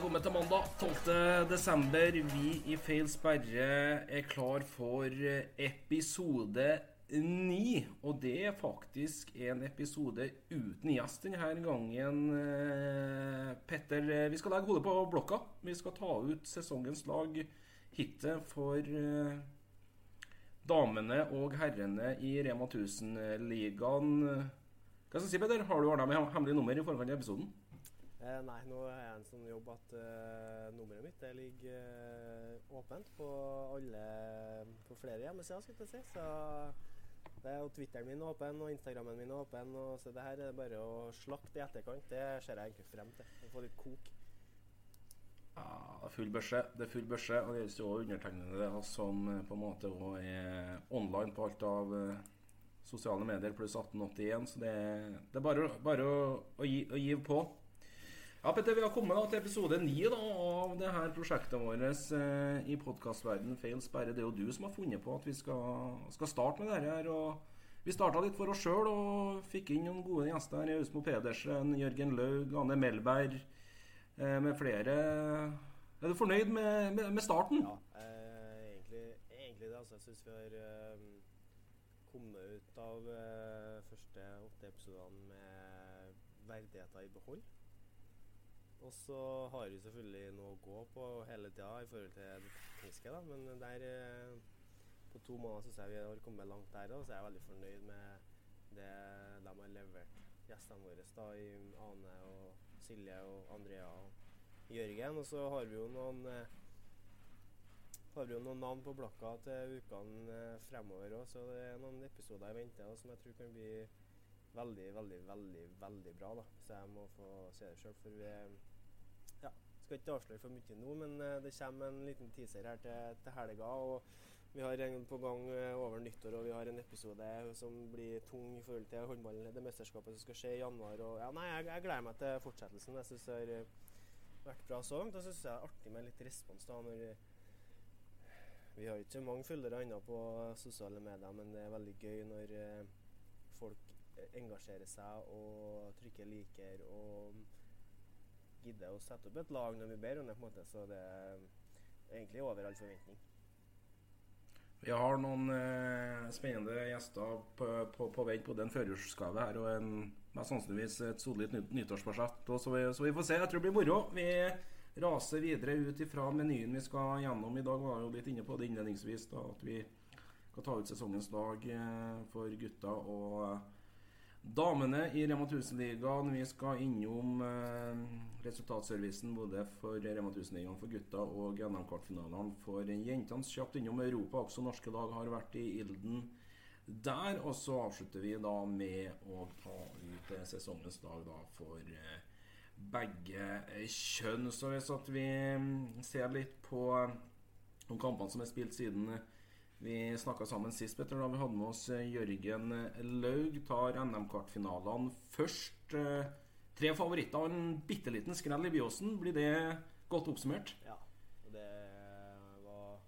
Velkommen til mandag 12. desember. Vi i Feil sperre er klar for episode ni. Og det er faktisk en episode uten gjest denne gangen. eh, Petter, vi skal legge hodet på blokka. Vi skal ta ut sesongens lag, hittil for eh, damene og herrene i Rema 1000-ligaen. Hva skal jeg si, Petter? Har du ordna med hemmelig nummer i forkant av episoden? Eh, nei, nå er jeg en sånn jobb at eh, nummeret mitt det ligger eh, åpent på alle På flere hjemmesider, skulle jeg si. Så det er jo Twitteren min åpen, og Instagrammen min er åpen. Og så det her er det bare å slakte i etterkant. Det ser jeg egentlig frem til. Å få litt kok. Ja, det er full børse. Det er full børse, og det gjelder jo undertegnede som eh, på en måte også er online på alt av eh, sosiale medier pluss 1881, så det, det er bare, bare å, å, gi, å gi på. Ja, Petter, vi har kommet da til episode ni av det her prosjektet vårt eh, i podkastverden Feil sperre. Det er jo du som har funnet på at vi skal, skal starte med dette. her. og Vi starta litt for oss sjøl og fikk inn noen gode gjester. Ausmo Pedersen, Jørgen Laug, Anne Melberg eh, med flere. Er du fornøyd med, med, med starten? Ja, eh, egentlig, egentlig det. Altså, jeg syns vi har eh, kommet ut av eh, første åtte episodene med verdigheter i behold. Og så har vi selvfølgelig noe å gå på hele tida i forhold til det tekniske, da. Men der eh, på to måneder syns jeg vi har kommet langt der, og så er jeg veldig fornøyd med det de har levert gjestene våre da, i Ane og Silje og Andrea og Jørgen. Og så har vi jo noen eh, har vi jo noen navn på blokka til ukene eh, fremover òg, så det er noen episoder i vente da, som jeg tror kan bli veldig, veldig, veldig veldig bra. da, Så jeg må få se det sjøl. For vi ja, skal ikke avsløre for mye nå, men eh, det kommer en liten teaser her til, til helga. og vi har en på gang eh, over nyttår, og vi har en episode som blir tung i forhold til håndball, det mesterskapet som skal skje i januar. og ja, nei, Jeg, jeg gleder meg til fortsettelsen. Jeg syns det har eh, vært bra så langt. Og så syns jeg det er artig med litt respons da når vi har ikke mange følgere ennå på sosiale medier, men det er veldig gøy når folk engasjerer seg og trykker liker og gidder å sette opp et lag vi ber om det. på en måte, Så det er egentlig over all forventning. Vi har noen eh, spennende gjester på, på, på vei. Både en førjulsgave her og en mest sannsynligvis et solid nytt. Så, så vi får se. Jeg tror det blir moro. Vi raser videre ut ifra menyen vi skal gjennom i dag. Vi Var jo litt inne på det innledningsvis, da, at vi skal ta ut sesongens lag eh, for gutta og damene i Rema 1000-ligaen. Vi skal innom eh, resultatservicen både for Rema 1000-ligaen for gutta og NM-kvartfinalene for jentene. Kjapt innom Europa. Også norske lag har vært i ilden der. Og så avslutter vi da med å ta ut eh, sesongens dag da for eh, begge kjønn. Så hvis at vi mm, ser litt på kampene som er spilt siden vi snakka sammen sist, Petter, da vi hadde med oss eh, Jørgen Laug. Tar NM-kvartfinalene først. Eh, Tre favoritter og en bitte liten skrell i Byåsen. Blir det godt oppsummert? Ja, det var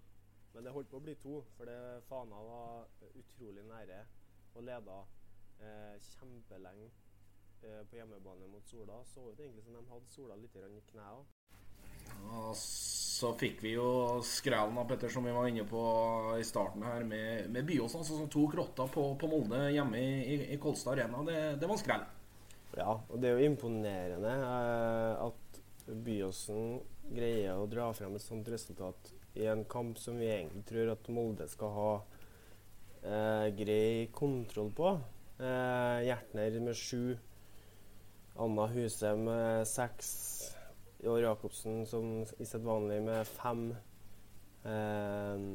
Men det holdt på å bli to, for det Fana var utrolig nære og leda eh, kjempelenge eh, på hjemmebane mot Sola. Så ut egentlig som de hadde Sola litt i knærne. Og så fikk vi jo skrellen av Petter, som vi var inne på i starten her, med, med Byåsen. Altså som tok rotta på, på Molde hjemme i, i, i Kolstad Arena. Det, det var skrell. Ja, og det er jo imponerende eh, at Byåsen greier å dra frem et sånt resultat i en kamp som vi egentlig tror at Molde skal ha eh, grei kontroll på. Eh, Hjertner med sju, Anna Huse med seks, og Jacobsen som i sitt vanlige med fem. Eh,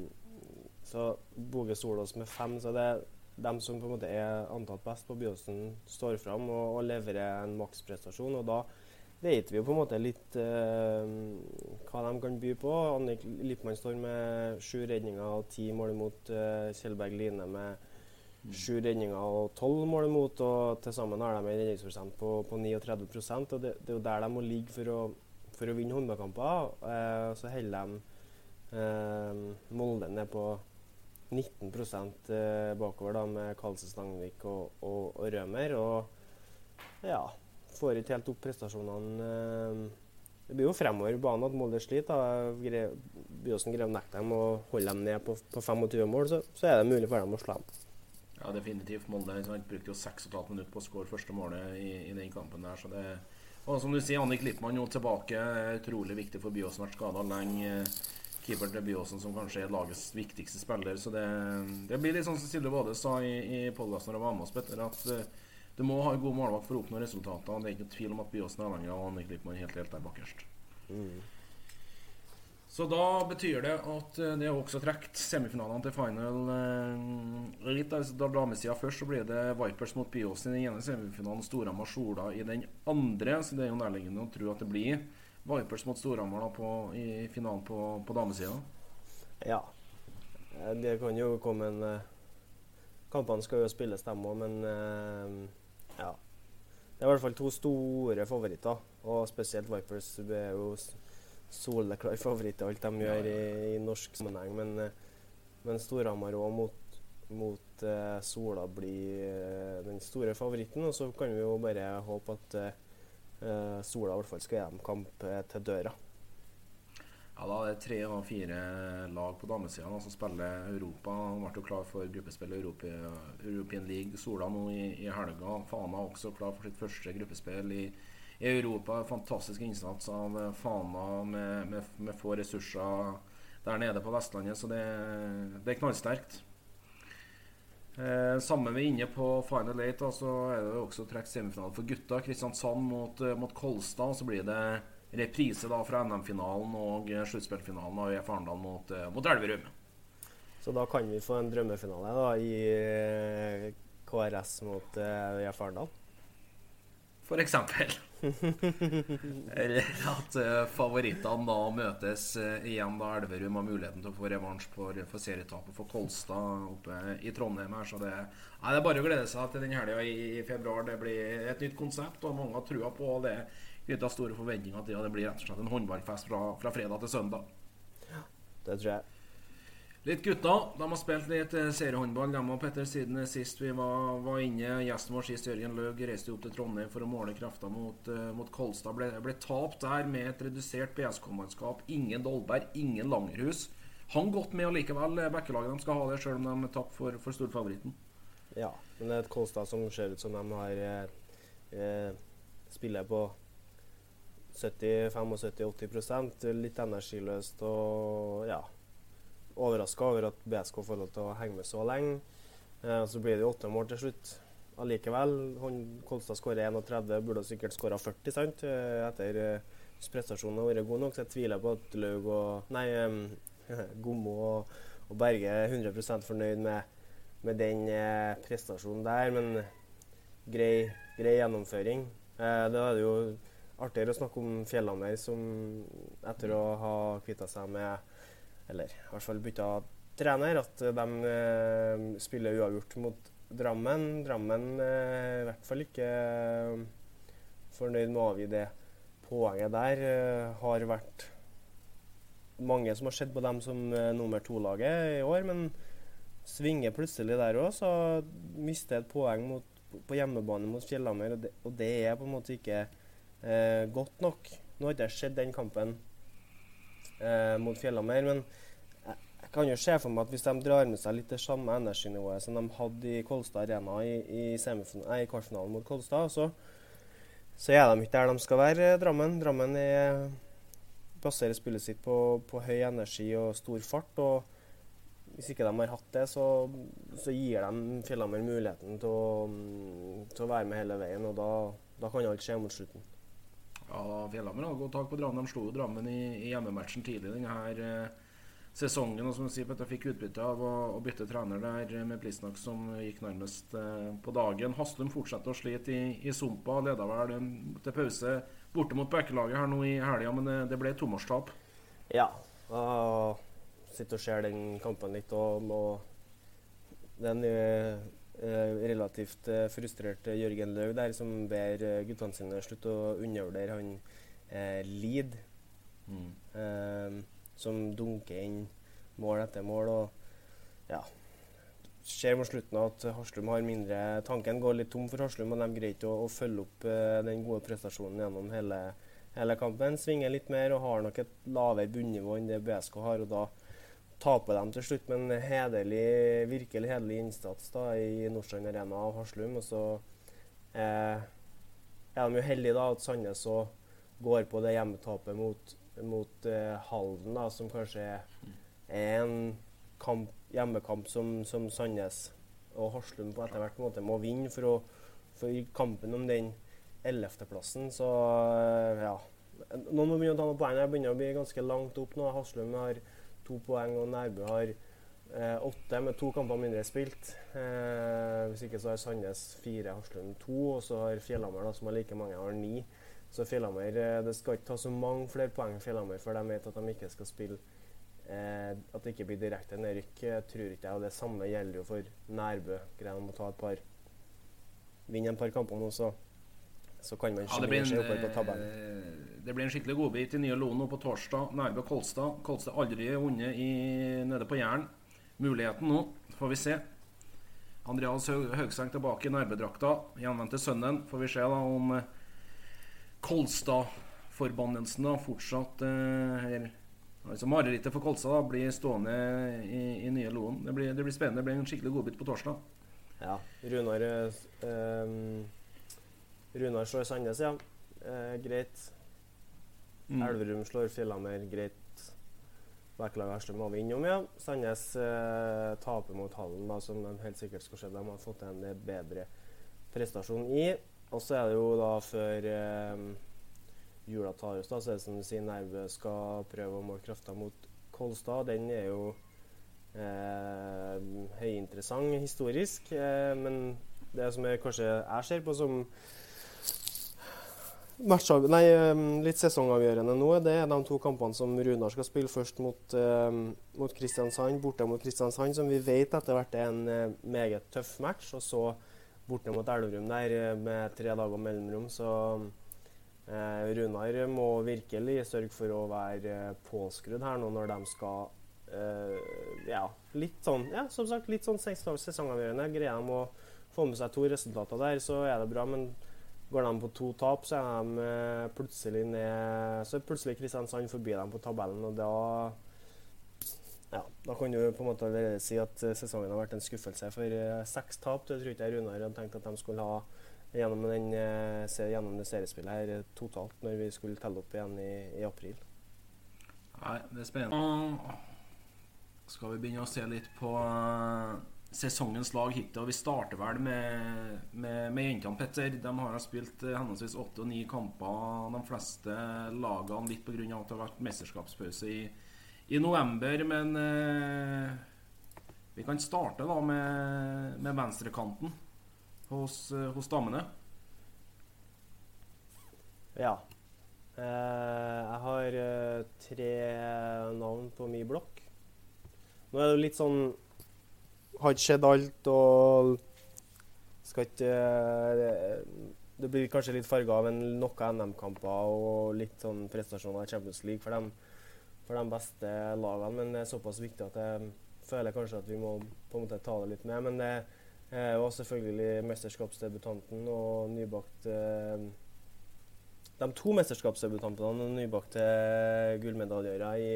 så Boge Solås med fem. Så det er dem som på en måte er antatt best på Byåsen, står fram og, og leverer en maksprestasjon. Og da vet vi jo på en måte litt eh, hva de kan by på. Annik Lippmann står med sju redninger og ti mål mot Eh, Kjellberg Line med sju redninger og tolv mål imot. Og til sammen har de en redningsprosent på, på 39 og det, det er jo der de må ligge for å, for å vinne håndballkamper. Eh, så holder de eh, Molde ned på 19 eh, bakover da med Karlsen Stangvik og, og, og Rømer. Og ja, får ikke helt opp prestasjonene eh, det blir jo fremover i banen at Molde sliter. da. Byåsen grev nekter nekte dem å holde dem ned på, på 25 mål, så, så, er det mulig for dem å slå dem. Ja, definitivt. Molde brukte jo 6,5 minutter på å skåre første målet i, i, den kampen der. så det og som du sier, Annik Lippmann nå tilbake. Utrolig viktig for Byåsen. Vært skada lenge. Keeperen til Byåsen som kanskje er lagets viktigste spiller. Så det, det blir litt sånn som Silje Våde sa i, i podkasten når jeg var med oss, Petter, at uh, du må ha en god målvakt for å oppnå resultater. Det er ikke noe tvil om at Byåsen er avhengig av Annik Lippmann helt, helt der bakerst. Mm. Så da betyr det at eh, det er også trukket semifinalene til final eh, litt. Altså, da damesida først, så blir det Vipers mot Byåsen i den ene semifinalen, Storhamar-Sola i den andre. Så det er jo nærliggende å tro at det blir Vipers mot Storhamar i finalen på, på damesida. Ja. Eh, det kan jo komme en Kampene skal jo spilles, dem òg, men ja. Det er i hvert fall to store favoritter, og spesielt Vipers er jo soleklar favoritt i alt de gjør i, i norsk sammenheng. Men, eh, men Storhamar òg mot, mot uh, Sola blir uh, den store favoritten. Og så kan vi jo bare håpe at uh, Sola i hvert fall skal gi dem kamp til døra. Ja, da er det tre av fire lag på damesida som spiller Europa. Hun ble jo klar for gruppespill i European League Sola nå i, i helga. Fana også klar for sitt første gruppespill i i Europa. Fantastisk innsats av eh, Fana med, med, med, få ressurser der nede på Vestlandet, så det, det er knallsterkt. Eh, sammen vi inne på Final Eight, da, så er det jo også trukket semifinale for gutta. Kristiansand mot, eh, mot Kolstad. Så blir det reprise da fra NM-finalen og sluttspillfinalen av EF Arendal mot, eh, mot Elverum. Så da kan vi få en drømmefinale da i KRS mot EF Arendal? For eksempel. Eller at uh, favorittene da møtes uh, igjen da Elverum har muligheten til å få revansj for, for serietapet for Kolstad oppe i Trondheim. her Så det, nei, det er bare å glede seg til den helga i, februar. Det blir et nytt konsept, og mange har trua på det. Knytta store forventninger til, og det blir rett og slett en håndballfest fra, fra fredag til søndag. Ja, det tror jeg. Litt gutter. De har spilt litt eh, seriehåndball, de og Petter, siden sist vi var, var, inne. Gjesten vår sist, Jørgen Løg, reiste opp til Trondheim for å måle krafta mot, uh, mot Kolstad. Ble, ble tapt der med et redusert PSK-mannskap. Ingen Dolberg, ingen Langerhus. Hang godt med allikevel. Eh, Bekkelaget de skal ha det, sjøl om de tapte for, for storfavoritten. Ja, men det er et Kolstad som ser ut som de har eh, spiller på 70-75-80% Litt energiløst og ja overraska over at BSK får lov til å henge med så lenge. Eh, så blir det jo åtte mål til slutt allikevel. Kolstad skårer 31, burde sikkert skåra 40 sant? Eh, etter hvis prestasjonen har vært god nok. Så jeg tviler på at Laug og Nei, um, Gommo og, og, Berge er 100% fornøyd med, med den eh, prestasjonen der. Men grei, grei gjennomføring. Eh, da er det jo artigere å snakke om Fjellhammer, som etter å ha kvitta seg med eller i hvert fall bytta trener, at de eh, spiller uavgjort mot Drammen. Drammen er i hvert fall ikke eh, fornøyd med å avgi det poenget der. Eh, har vært mange som har sett på dem som nummer to-laget i år, men svinger plutselig der òg, så mister et poeng mot, på hjemmebane mot Fjellhammer, og, og, det er på en måte ikke eh, godt nok. Nå har ikke jeg sett den kampen eh, mot Fjellhammer. Men jeg, kan jo se for meg at hvis de drar med seg litt det samme energinivået som de hadde i Kolstad Arena i, i, i kvartfinalen mot Kolstad, så, så, er de ikke der de skal være, Drammen. Drammen er, baserer spillet sitt på, på, høy energi og stor fart. og hvis ikke de har hatt det, så, så gir de Fjellhammer muligheten til å, til å, være med hele veien. og Da, da kan alt skje mot slutten. Ja, Fjellhammer har godt tak på Drammen. De slo Drammen i, i hjemmematchen tidlig denne eh, sesongen. Og som du sier, Petter fikk utbytte av å, bytte trener der med Plisnak, som gikk nærmest eh, på dagen. Haslum fortsetter å slite i, i sumpa. Leda vel til pause borte mot Bekkelaget her nå i helga, men det, det ble tomårstap. Ja. og sitter og ser den kampen litt. og, og den Eh, relativt eh, frustrert Jørgen Løv der, som ber eh, guttene sine slutte å undervurdere han eh, Lid, Mm. Eh, som dunker inn mål etter mål. Og ja Ser mot slutten at Haslum har mindre Tanken går litt tom for Haslum, og de greier ikke å, å, følge opp eh, den gode prestasjonen gjennom hele, hele kampen. Svinger litt mer og har nok et lavere bunnivå enn det BSK har. og da taper dem til slutt, men hederlig, virkelig hederlig innsats da, i Nordstrand Arena av Haslum. Og så eh, er de jo heldige da at Sandnes går på det hjemmetapet mot, mot eh, Halden, da, som kanskje er, en kamp, hjemmekamp som, som Sandnes og Haslum på etter hvert måte må vinne for, å, for kampen om den 11.-plassen. Så eh, ja. Noen må begynne å ta noen poeng. Jeg begynner å bli ganske langt opp nå. Haslum har to poeng, og Nærbø har eh, åtte med to kamper mindre spilt. Eh, hvis ikke så har Sandnes fire, Haslund to, og så har Fjellhammer, som har like mange, har ni. Så Fjellhammer eh, Det skal ikke ta så mange flere poeng Fjellhammer før de vet at de ikke skal spille eh, At det ikke blir direkte nedrykk, tror ikke jeg. Og det samme gjelder jo for Nærbø. Greier de å ta et par Vinne et par kamper nå, så så kan man ja, det, oppover på tabellen. det blir en skikkelig godbit i nye Lono på torsdag. Nærbø Kolstad. Kolstad aldri vunnet nede på Jæren. Muligheten nå, får vi se. Andreas Høgseng tilbake i Nærbø-drakta. Gjenvendte sønnen. Får vi se da om eh, Kolstad-forbannelsen fortsatt eh, altså Marerittet for Kolstad da, blir stående i, i nye Loen. Det blir, det blir, spennende. Det blir en skikkelig godbit på torsdag. Ja. Runar eh, Runar slår Sandnes, ja. Eh, greit. Mm. Elverum slår Fjellhammer, greit. Berkelaget Haslum må vi innom, ja. Sandnes eh, taper mot Hallen, da, som de helt sikkert skal se. De har fått en bedre prestasjon i. Og så er det jo da før eh, jula tar oss, da, så er det som du sier, Nerve skal prøve å måle krafta mot Kolstad. Den er jo eh, høyinteressant historisk, eh, men det som jeg kanskje jeg ser på som Matchav, nei, litt sesongavgjørende nå. Det er de to kampene som Runar skal spille først mot, um, mot Kristiansand, borte mot Kristiansand, som vi vet etter hvert er en uh, meget tøff match. Og så borte mot Elverum der uh, med tre dager mellomrom. Så uh, Runar må virkelig sørge for å være påskrudd her nå når de skal Ja, litt sånn ja, som sagt, litt sånn sesongavgjørende. Greier de å få med seg to resultater der, så er det bra. men Går de på to tap, så er de eh, plutselig ned Så er plutselig Kristiansand forbi dem på tabellen, og da ja, Da kan du på en måte si at eh, sesongen har vært en skuffelse. For eh, seks tap det tror ikke jeg Runar hadde tenkt at de skulle ha gjennom, den, gjennom det seriespillet her totalt, når vi skulle telle opp igjen i, i april. Nei, det er spennende. Skal vi begynne å se litt på sesongens lag hittil. Vi starter vel med, med, med jentene, Petter. De har spilt eh, henholdsvis åtte og ni kamper, de fleste lagene, litt pga. at det har vært mesterskapspause i, i november. Men eh, vi kan starte da med, med venstrekanten hos, eh, hos damene. Ja. Eh, jeg har eh, tre navn på min blokk. Nå er det litt sånn har ikke sett alt og skal ikke eh, Det blir kanskje litt farga av en, noen NM-kamper og litt sånn prestasjoner i Champions League for, de, for de beste lagene, men det er såpass viktig at jeg føler kanskje at vi må på en måte ta det litt med. Men det er jo selvfølgelig mesterskapsdebutanten og nybakt eh, De to mesterskapsdebutantene og nybakte gullmedaljører i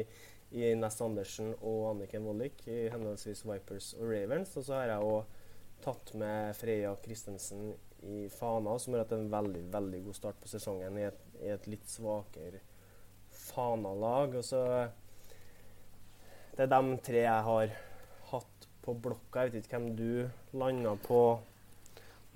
i Ness Andersen og Anniken Wollick i henholdsvis Vipers og Ravens. Og så har jeg òg tatt med Freya Christensen i Fana, som har hatt en veldig veldig god start på sesongen i et, i et litt svakere Fana-lag. Og så Det er de tre jeg har hatt på blokka. Jeg vet ikke hvem du landa på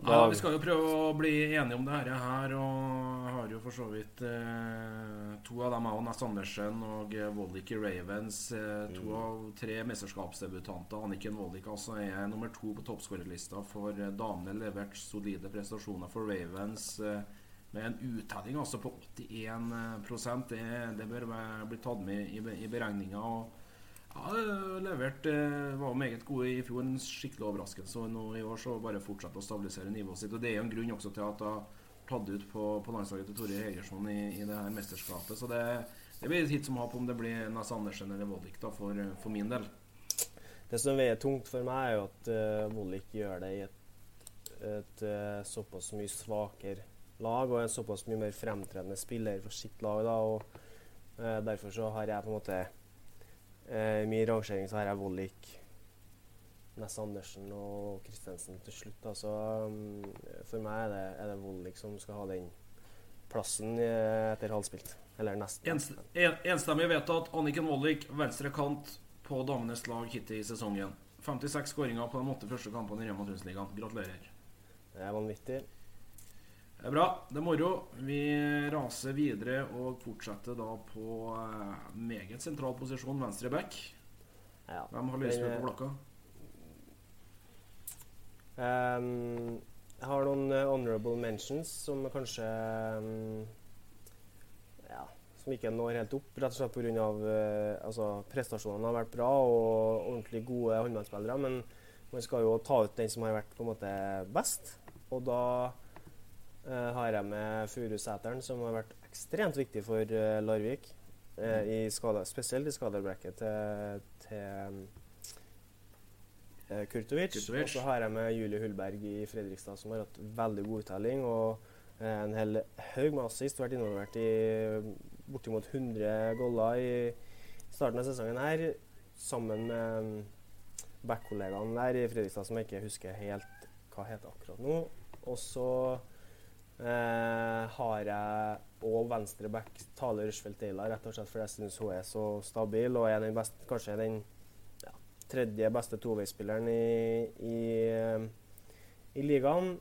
ja, Vi skal jo prøve å bli enige om det her, her og har jo for så vidt eh, To av dem jo Ness Andersen og Wollick i Ravens. Eh, to mm. av tre mesterskapsdebutanter. Anniken Wollick altså er nummer to på toppskårerlista for eh, damene. Levert solide prestasjoner for Ravens. Eh, med en uttelling altså på 81 det, det bør bli tatt med i, i beregninga. Ja, levert eh, var meget gode i fjor. En skikkelig overraskelse. Og nå i år så bare fortsetter å stabilisere nivået sitt. Og Det er jo en grunn også til at hun tatt ut på, på landslaget til Tore Hegersson i, i, det her mesterskapet. Så det, det blir litt som håp om det blir Nas Andersen eller Vollik da, for, for, min del. Det som veier tungt for meg, er jo at uh, Vollik gjør det i et, et uh, såpass mye svakere lag og en såpass mye mer fremtredende spiller for sitt lag. da, og uh, Derfor så har jeg på en måte eh, min rangering så har jeg Vollik, Ness Andersen og Kristensen til slutt. da, så um, For meg er det, er det Vollik som skal ha den plassen eh, etter halvspilt. Eller nesten. Enst, en, enstemmig vedtatt. Anniken Vollik, venstre kant på damenes lag hittil i sesongen. 56 skåringer på de åtte første kampene i Rema 1000-ligaen. Gratulerer. Det er vanvittig. Det er bra. Det er moro. Vi raser videre og fortsetter da på eh, meget sentral posisjon, venstre back. Ja. Hvem har lyst Den, på blokka? Um, jeg har noen eh, honorable mentions som kanskje um, Ja, som ikke når helt opp, rett og slett pga. Uh, altså, prestasjonene har vært bra og ordentlig gode håndballspillere, men man skal jo ta ut den som har vært på en måte best. Og da eh, har jeg med Furuseteren, som har vært ekstremt viktig for eh, Larvik. eh, i skala, spesielt i skadebrekket til, til eh, Kurtovic. Kurtovic. Og så har jeg med Julie Hullberg i Fredrikstad, som har hatt veldig god uttelling. Og eh, en hel haug med assist. Vært involvert i bortimot 100 goller i starten av sesongen her. Sammen med mm, backkollegaen der i Fredrikstad, som jeg ikke husker helt hva heter akkurat nå. Og så eh, har jeg og venstre back Tale Rushfeldt Deila, rett og slett fordi jeg syns hun er så stabil og er den best, kanskje den ja, tredje beste toveispilleren i, i, eh, i ligaen.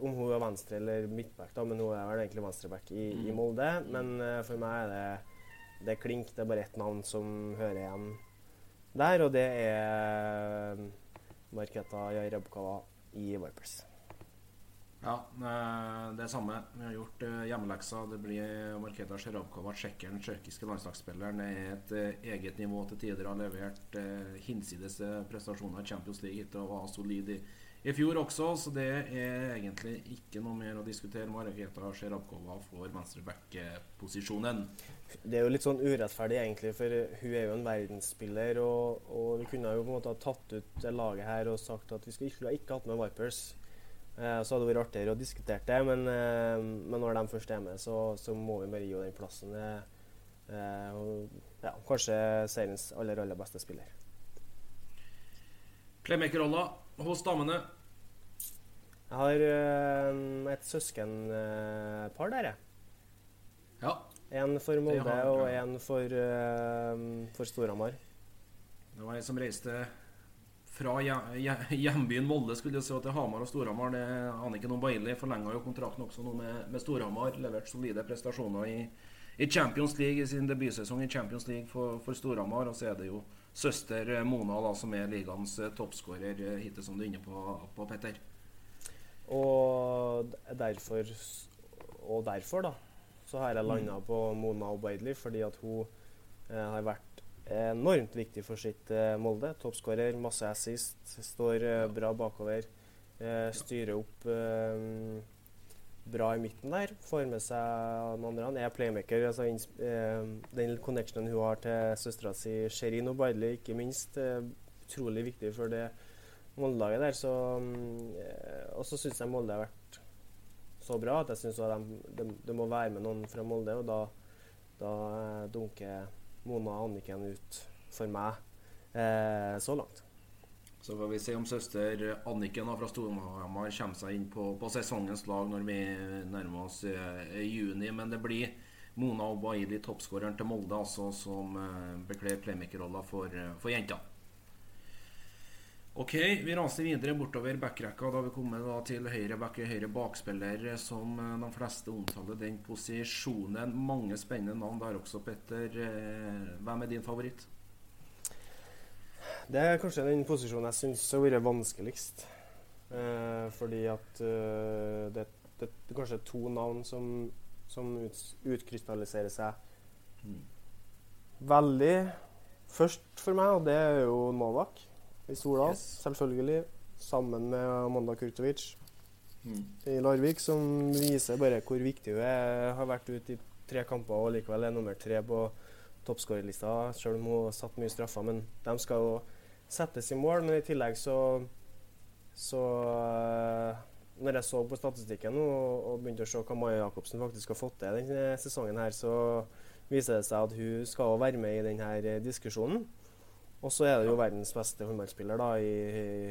Om hun er venstre eller midtback, da, men hun er vel egentlig venstreback i, i Mm. Molde. Men eh, for meg er det, det er klink. Det er bare ett navn som hører igjen der, og det er Marketa Jarebkova i Vipers. Ja, eh, det er samme. Vi har gjort eh, hjemmeleksa. Det blir Marketa Sjerabkova, tsjekkeren, tsjekkiske landslagsspilleren. Er et eh, eget nivå til tider. Har levert eh, hinsides eh, prestasjoner i Champions League etter å ha solid i, i fjor også, så det er egentlig ikke noe mer å diskutere. Marketa Sjerabkova får venstreback-posisjonen. Det er jo litt sånn urettferdig, egentlig, for hun er jo en verdensspiller. Og, og vi kunne jo på en måte ha tatt ut det laget her og sagt at vi skulle ikke, ikke hatt med Vipers. Eh, så hadde det vært artigere å diskutere det, men, eh, men når de først er med, så, så må vi bare gi henne den plassen. Eh, eh, og, ja, kanskje seriens aller, aller beste spiller. Playmaker-rolla hos damene. Jeg har eh, et søskenpar der, jeg. Ja, En for Molde og en for, eh, for Storhamar. det var ei som reiste fra hje- hje- hjembyen Molde skulle jeg si, til Hamar og Storhamar. Det aner ikke noe Bailey forlenga jo kontrakten også nå med, med Storhamar. Levert solide prestasjoner i, i Champions League i sin debutsesong i Champions League for, for Storhamar. Og så er det jo søster eh, Mona da, som er ligaens eh, toppskårer eh, hittil, som du er inne på, på Petter. Og derfor, og derfor da, så har jeg landa på Mona Obaidli, fordi at hun eh, har vært enormt viktig for sitt eh, Molde. Toppskårer, masse assist, står eh, bra bakover. Eh, styrer opp bra i midten der. Får med seg de andre. Han er playmaker. Altså, den connectionen hun har til søstera si Sherin Obaidli, ikke minst, utrolig viktig for det Molde-laget der. Og så syns jeg Molde har vært så bra at jeg syns det de, de må være med noen fra Molde. Og da, da dunker Mona og Anniken ut for meg eh, så langt. Så får vi se om søster Anniken fra Storhamar kommer seg inn på, på sesongens lag når vi nærmer oss eh, juni. Men det blir Mona Obaidi, toppskåreren til Molde, altså, som eh, bekler playmaker-rolla for, eh, for jenta. Ok, vi raser videre bortover backrekka. Da har vi kommet da til høyre back, høyre bakspiller, som eh, de fleste omtaler den posisjonen. Mange spennende navn der også, Petter. Eh, Hvem er din favoritt? Det er kanskje den posisjonen jeg syns har vært vanskeligst. Eh, fordi at eh, det, det, det er kanskje to navn som, som ut, utkrystalliserer seg veldig først for meg, og det er jo Novak i Sola, Yes. selvfølgelig. Sammen med Amanda Kurtovic Mm. i Larvik, som viser bare hvor viktig hun er. Har vært ute i tre kamper og likevel er nummer tre på toppskårerlista, selv om hun har satt mye straffer. Men de skal jo settes i mål. Men i tillegg så så øh, når jeg så på statistikken og, og begynte å se hva Maja Jacobsen faktisk har fått til denne sesongen, her, så viser det seg at hun skal være med i denne diskusjonen. Og så er det jo verdens beste håndballspiller da, i,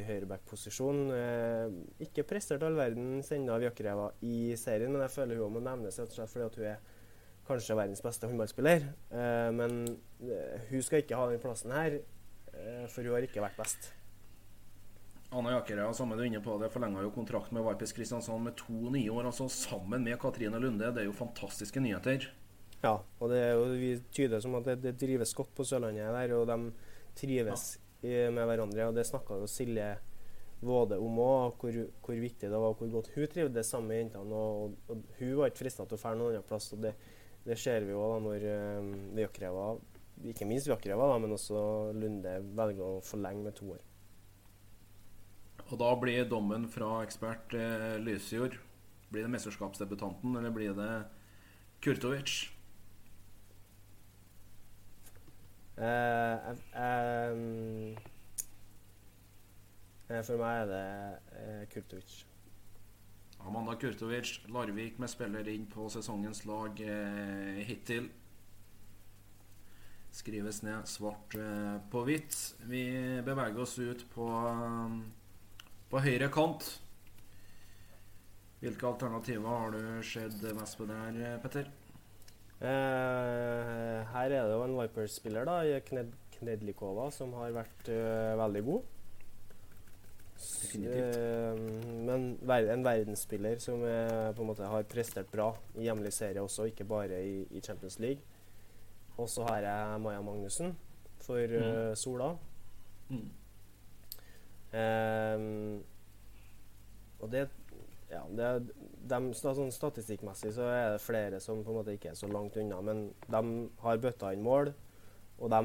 i høyreback-posisjon. Eh, ikke prestert all verdens ennå, Vjakreva, i serien, men jeg føler hun må nevnes rett og slett fordi at hun er kanskje verdens beste håndballspiller. Eh, men eh, hun skal ikke ha den plassen her, eh, for hun har ikke vært best. Anna Jakerøy, samme du er inne på det, forlenga jo kontrakt med Vipers Kristiansand med to nye år, altså sammen med Katrine Lunde. Det er jo fantastiske nyheter. Ja, og det er jo, vi tyder som at det, det drives godt på Sørlandet der, og de trives ja. med hverandre. og Det snakka jo Silje Våde om òg, hvor, hvor, viktig det var, hvor godt hun trivdes sammen med jentene. Og, og, og, hun var ikke frista til å dra noen annen plass. og det, det ser vi jo da når um, Vjakreva, ikke minst Vjakreva, men også Lunde velger å forlenge med to år. Og da blir dommen fra ekspert eh, Lysjord Blir det mesterskapsdebutanten, eller blir det Kurtovic? Eh, um, eh, for meg er det eh, Kurtovic. Amanda Kurtovic, Larvik med spiller inn på sesongens lag eh, hittil. Skrives ned svart på hvitt. Vi beveger oss ut på på høyre kant. Hvilke alternativer har du sett mest på der, Petter? Eh, her er det jo en Vipers-spiller, da, Kned Knedlikova, som har vært uh, veldig god. Definitivt. Uh, men ver en verdensspiller som er, på en måte har prestert bra i hjemlig serie også, ikke bare i, i Champions League. Og så har jeg Maja Magnussen for mm. Sola. Mm. Um, og det ja, det, de, sånn Statistikkmessig så er det flere som på en måte ikke er så langt unna, men de har bøtta inn mål. Og de,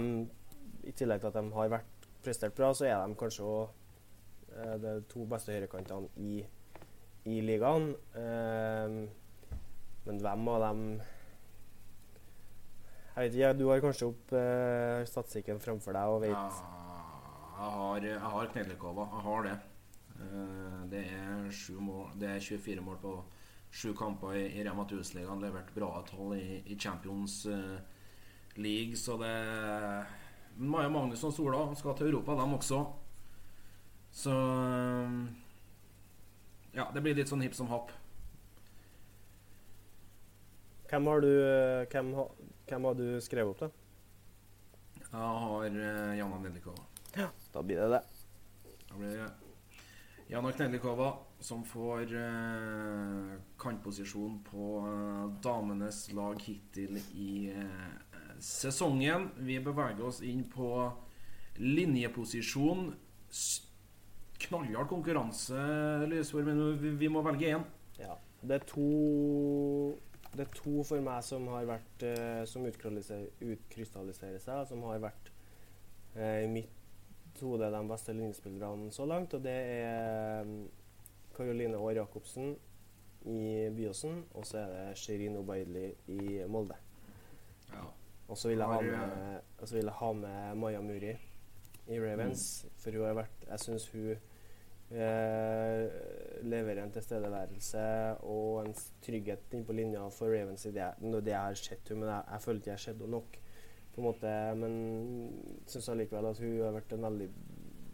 i tillegg til at de har vært prestert bra, så er de kanskje òg eh, de to beste høyrekantene i, i ligaen. Eh, men hvem av dem Jeg vet ikke, du har kanskje opp eh, statistikken framfor deg og vet ja jeg har, jeg har Knedlikova. Jeg har det. Uh, det, er mål, det er 24 mål på sju kamper i, i Rema 1000-ligaen. Levert bra tall i, i Champions uh, League, så det Maja Magnusson Sola skal til Europa, dem også. Så uh, Ja, det blir litt sånn hipp som happ. Hvem har du, hvem, hvem har du skrevet opp, da? Jeg har Jana Nelikova. Ja, da blir det det. Da blir det Jana Knellikova som får eh, kantposisjon på eh, damenes lag hittil i eh, sesongen. Vi beveger oss inn på linjeposisjon. Knallhard konkurranse, Lysvor, men vi, vi, må velge én. Ja. Det er to det er to for meg som har vært eh, som utkrystalliserer seg, som har vært eh, i av de beste linjespillerne så langt. Og det er Karoline um, Aar Jacobsen i Byåsen, og så er det Shirin Obaidli i Molde. Ja. Og så vil, jeg ha med Maya Muri i Ravens, mm. for hun har vært Jeg syns hun eh, leverer en tilstedeværelse og en trygghet inn på linja for Ravens i det, det jeg har sett henne, men jeg, jeg føler ikke jeg har sett henne nok på en måte, men syns allikevel at hun har en veldig,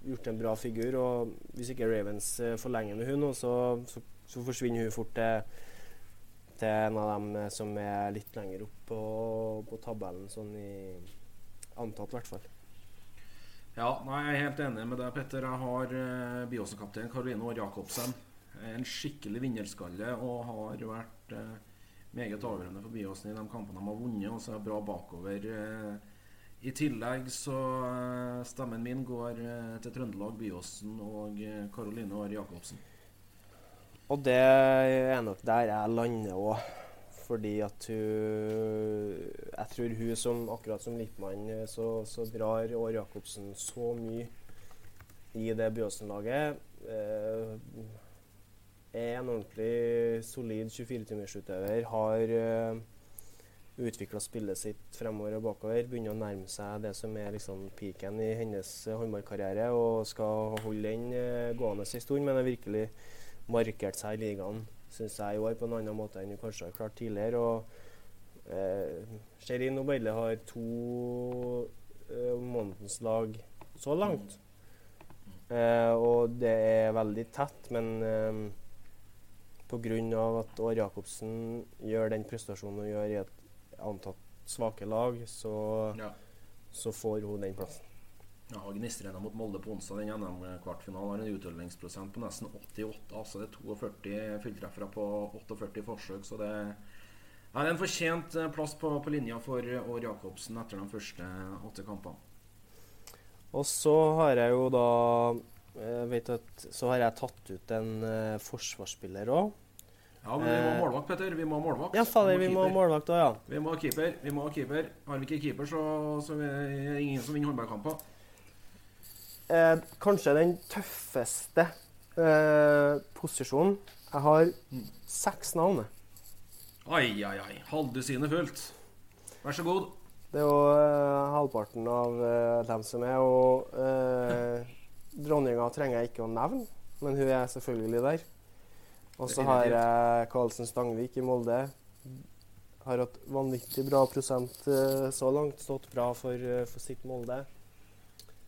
gjort en bra figur. Og hvis ikke Ravens eh, forlenger med hun, så, så, så, forsvinner hun fort til, til, en av dem eh, som er litt lenger opp på, på tabellen, sånn i antatt, i hvert fall. Ja, nei, jeg er helt enig med deg, Petter. Jeg har eh, Byåsen-kaptein Karoline Aar Jacobsen. En skikkelig vinnerskalle og har vært uh, meget avgjørende for Byåsen i de kampene de har vunnet. Og så er det bra bakover. Eh, I tillegg så eh, stemmen min går eh, til Trøndelag, Byåsen og Karoline Aare Jacobsen. Og det er nok der jeg lander òg. Fordi at hun Jeg tror hun som akkurat som Lippmann så, så drar Aare Jacobsen så mye i det Byåsen-laget. Eh, er en ordentlig solid 24-timersutøver. Har uh, eh, utvikla spillet sitt fremover og bakover. Begynner å nærme seg det som er liksom peaken i hennes uh, håndballkarriere. Og skal holde den uh, gående en stund, men har virkelig markert seg i ligaen, syns jeg, i år på en annen måte enn hun kanskje har klart tidligere. og uh, Sherin Obeidle har to uh, månedens lag så langt. Uh, og det er veldig tett, men pga. at År Jacobsen gjør den prestasjonen hun gjør i et antatt svake lag, så, Ja. så får hun den plassen. Ja, og Gnistrena mot Molde på onsdag den NM-kvartfinalen har en utholdningsprosent på nesten 88. Altså det er 42 fulltreffere på 48 forsøk, så det er ja, det er en fortjent eh, plass på, på linja for År Jacobsen etter de første åtte kampene. Og så har jeg jo da jeg vet at, Så har jeg tatt ut en eh, forsvarsspiller òg. Ja, men vi må ha Eh, målvakt, Petter. Vi må ha målvakt. Ja, fader, vi må ha målvakt òg, ja. Vi må ha keeper. Vi må ha keeper. Har vi ikke keeper, så, så er det ingen som vinner håndballkamper. Eh, kanskje den tøffeste eh, posisjonen. Jeg har Mm. seks navn. Ai, ai, ai. Halvdusinet fullt. Vær så god. Det er jo eh, halvparten av eh, dem som er. Og eh, dronninga trenger jeg ikke å nevne, men hun er selvfølgelig der. Og så har jeg Karlsen Stangvik i Molde. Har hatt vanvittig bra prosent eh, så langt. Stått bra for, eh, for sitt Molde.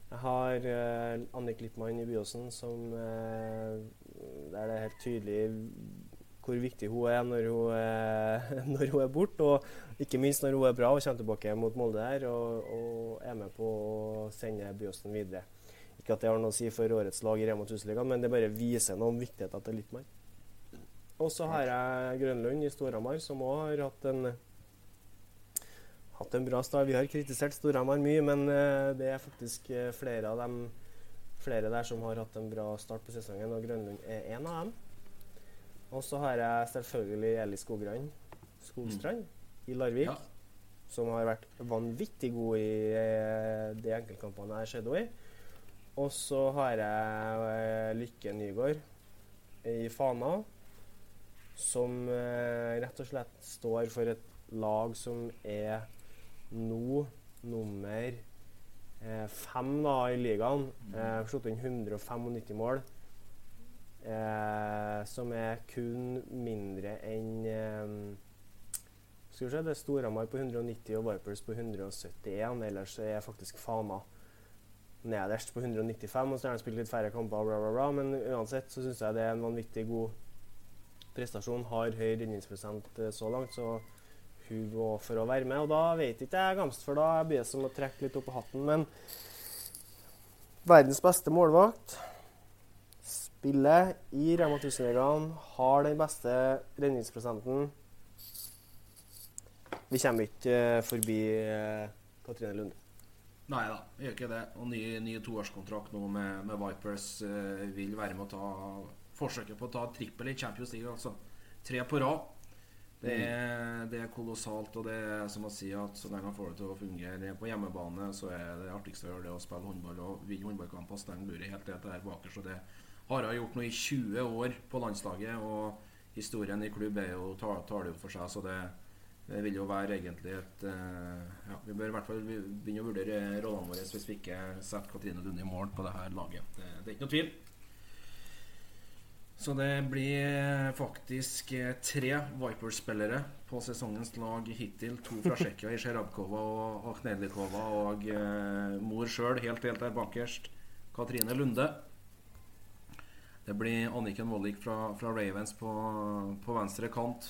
Jeg har eh, Annik Lippmann i Byåsen, som eh, Der det er helt tydelig hvor viktig hun er når hun er, når hun er borte. Og ikke minst når hun er bra og kommer tilbake mot Molde her og, og er med på å sende Byåsen videre. Ikke at det har noe å si for årets lag i Rema 1000-ligaen, men det bare viser noe om viktigheter til Lippmann. Og så har jeg Grønlund i Storhamar, som òg har hatt en, hatt en bra start. Vi har kritisert Storhamar mye, men eh, det er faktisk eh, flere av dem flere der som har hatt en bra start på sesongen, og Grønlund er en av dem. Og så har jeg selvfølgelig Eli Skogran Skogstrand i Larvik, Ja. som har vært vanvittig god i eh, de enkeltkampene jeg har sett henne i. Og så har jeg Lykke Nygaard i Fana, som eh, rett og slett står for et lag som er nå nummer eh, fem da, i ligaen. Eh, Slått inn 195 mål. Eh, som er kun mindre enn eh, Skal vi se, det er Storhamar på 190 og Vipers på 171. Ellers er faktisk Fana nederst på 195, og så har de spilt litt færre kamper. Bla, bla, bla. Men uansett så syns jeg det er en vanvittig god prestasjon. Har høy redningsprosent eh, så langt, så hun går for å være med. Og da vet ikke jeg Gamst, for da blir det som å trekke litt opp på hatten. Men verdens beste målvakt spiller i Rema 1000-ligaen, har den beste redningsprosenten. Vi kommer ikke eh, forbi eh, Katrine Lunde. Nei da, gjør ikke det. Og ny, ny toårskontrakt nå med, med Vipers vil være med å ta forsøket på å ta trippel i Champions League. Altså tre på rad. Det er, det er kolossalt. Og det er som å si at så lenge han får det til å fungere på hjemmebane, så er det artigste å gjøre det å spille håndball og vinne håndballkamper og stenge buret helt til er bakerst. Og det har hun gjort nå i 20 år på landslaget. Og historien i klubb er jo, tar, tar det jo for seg. Så det, det vil jo være egentlig et eh, ja, Vi bør i hvert fall begynne å vurdere rollene våre hvis vi ikke setter Katrine Lunde i mål på det her laget. Det, det er ikke noe tvil. Så det blir faktisk eh, tre Vipers-spillere på sesongens lag hittil. To fra Tsjekkia i Sjerabkova og Aknelikova og eh, mor sjøl helt, helt der bakerst. Katrine Lunde. Det blir Anniken Wollik fra, fra Ravens på, på venstre kant.